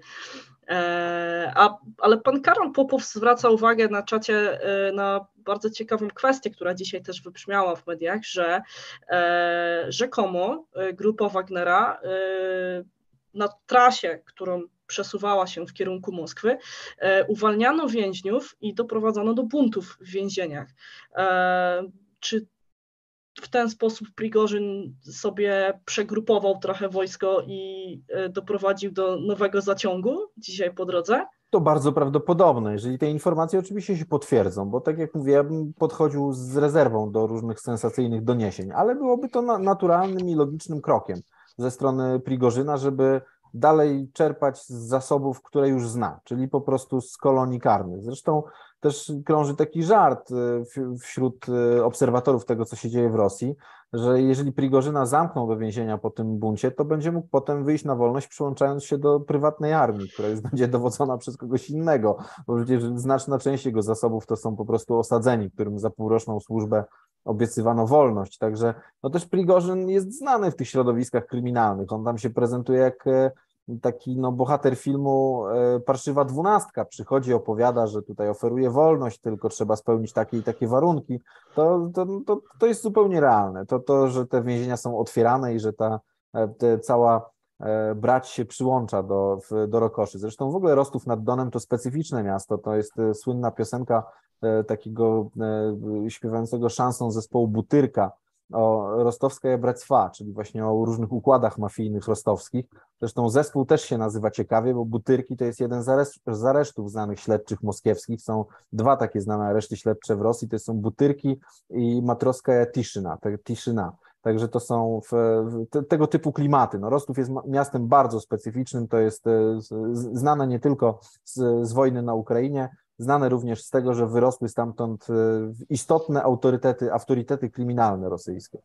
E, a, ale pan Karol Popow zwraca uwagę na czacie e, na bardzo ciekawą kwestię, która dzisiaj też wybrzmiała w mediach, że e, rzekomo grupa Wagnera na trasie, którą przesuwała się w kierunku Moskwy, e, uwalniano więźniów i doprowadzono do buntów w więzieniach. E, czy w ten sposób Prigorzyn sobie przegrupował trochę wojsko i e, doprowadził do nowego zaciągu dzisiaj po drodze? To bardzo prawdopodobne, jeżeli te informacje oczywiście się potwierdzą, bo tak jak mówię, ja bym podchodził z rezerwą do różnych sensacyjnych doniesień, ale byłoby to naturalnym i logicznym krokiem ze strony Prigorzyna, żeby dalej czerpać z zasobów, które już zna, czyli po prostu z kolonii karnych. Zresztą też krąży taki żart y, wśród y, obserwatorów tego, co się dzieje w Rosji, że jeżeli Prigorzyna zamkną do więzienia po tym buncie, to będzie mógł potem wyjść na wolność, przyłączając się do prywatnej armii, która już <laughs> będzie dowodzona przez kogoś innego, bo przecież znaczna część jego zasobów to są po prostu osadzeni, którym za półroczną służbę obiecywano wolność. Także no też Prigorzyn jest znany w tych środowiskach kryminalnych. On tam się prezentuje jak e, taki no, bohater filmu e, Parszywa Dwunastka. Przychodzi, opowiada, że tutaj oferuje wolność, tylko trzeba spełnić takie i takie warunki. To, to, to, to jest zupełnie realne. To, to, że te więzienia są otwierane i że ta e, cała brać się przyłącza do, do Rokoszy. Zresztą w ogóle Rostów nad Donem to specyficzne miasto. To jest słynna piosenka takiego e, śpiewającego szansą zespołu Butyrka o Rostowska Bractwa, czyli właśnie o różnych układach mafijnych rostowskich. Zresztą zespół też się nazywa ciekawie, bo Butyrki to jest jeden z aresztów znanych śledczych moskiewskich. Są dwa takie znane areszty śledcze w Rosji, to są Butyrki i Matroska Tiszyna, Tiszyna. Także to są w, w, tego typu klimaty. No, Rostów jest miastem bardzo specyficznym, to jest e, znane nie tylko z, z wojny na Ukrainie, znane również z tego, że wyrosły stamtąd e, istotne autorytety, autorytety kryminalne rosyjskie.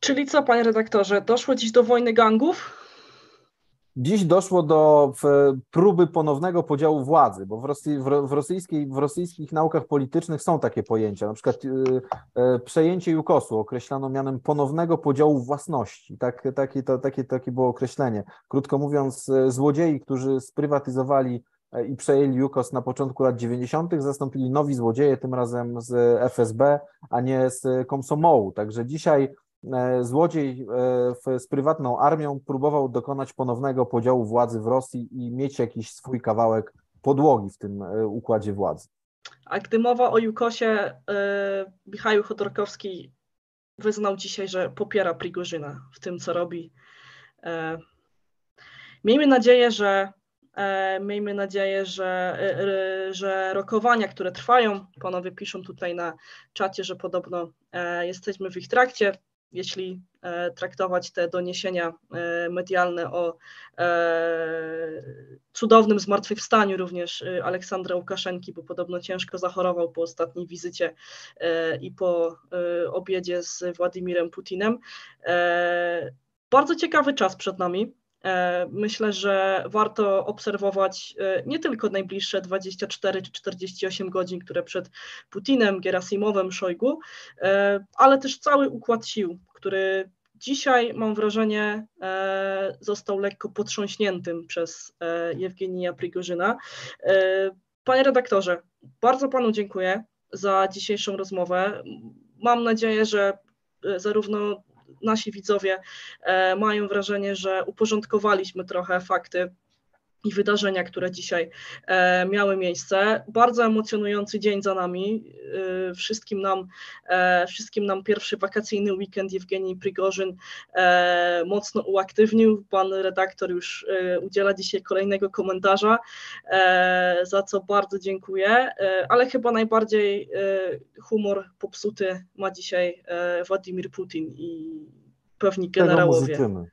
Czyli co, panie redaktorze, doszło dziś do wojny gangów? Dziś doszło do próby ponownego podziału władzy, bo w, Rosji, w, rosyjskiej, w rosyjskich naukach politycznych są takie pojęcia. Na przykład e, przejęcie Jukosu określano mianem ponownego podziału własności. Tak, takie, to, takie, takie było określenie. Krótko mówiąc, złodziei, którzy sprywatyzowali i przejęli Jukos na początku lat 90., zastąpili nowi złodzieje, tym razem z FSB, a nie z Komsomołu. Także dzisiaj E, złodziej e, z prywatną armią próbował dokonać ponownego podziału władzy w Rosji i mieć jakiś swój kawałek podłogi w tym e, układzie władzy. A gdy mowa o Jukosie, Michał Chodorkowski wyznał dzisiaj, że popiera Prigorzyna w tym, co robi. Miejmy nadzieję, że Miejmy nadzieję, że, że rokowania, które trwają, panowie piszą tutaj na czacie, że podobno jesteśmy w ich trakcie, jeśli e, traktować te doniesienia e, medialne o e, cudownym zmartwychwstaniu również Aleksandra Łukaszenki, bo podobno ciężko zachorował po ostatniej wizycie i po obiedzie z Władimirem Putinem. Bardzo ciekawy czas przed nami. Myślę, że warto obserwować nie tylko najbliższe 24 czy 48 godzin, które przed Putinem, Gerasimowem, Szojgu, ale też cały układ sił, który dzisiaj, mam wrażenie, został lekko potrząśniętym przez Jewgenija Prigorzyna. Panie redaktorze, bardzo panu dziękuję za dzisiejszą rozmowę. Mam nadzieję, że zarówno nasi widzowie e, mają wrażenie, że uporządkowaliśmy trochę fakty i wydarzenia, które dzisiaj e, miały miejsce. Bardzo emocjonujący dzień za nami. E, wszystkim nam, e, wszystkim nam pierwszy wakacyjny weekend Jewgenii Prigorzyn e, mocno uaktywnił. Pan redaktor już e, udziela dzisiaj kolejnego komentarza, za co bardzo dziękuję, ale chyba najbardziej humor popsuty ma dzisiaj Władimir Putin i pewni generałowie. Tego mu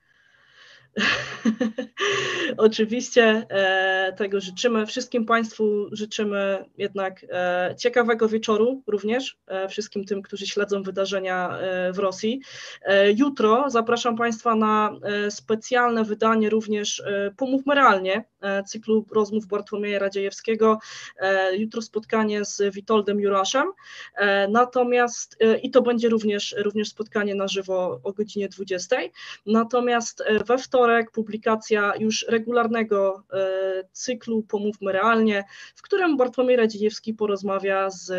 <laughs> Oczywiście e, tego życzymy. Wszystkim Państwu życzymy jednak e, ciekawego wieczoru również, e, wszystkim tym, którzy śledzą wydarzenia w Rosji. Jutro zapraszam Państwa na specjalne wydanie również Pomówmy Realnie, cyklu rozmów Bartłomieja Radziejewskiego. Jutro spotkanie z Witoldem Juraszem. Natomiast i to będzie również, również spotkanie na żywo o godzinie 20. Natomiast we wtorek wtorek publikacja już regularnego e, cyklu Pomówmy Realnie, w którym Bartłomiej Radziejewski porozmawia z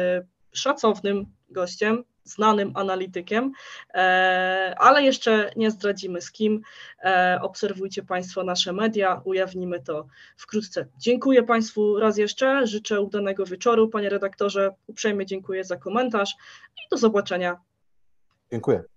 szacownym gościem, znanym analitykiem, e, ale jeszcze nie zdradzimy z kim. E, obserwujcie Państwo nasze media, ujawnimy to wkrótce. Dziękuję Państwu raz jeszcze, życzę udanego wieczoru. Panie redaktorze, uprzejmie dziękuję za komentarz i do zobaczenia. Dziękuję.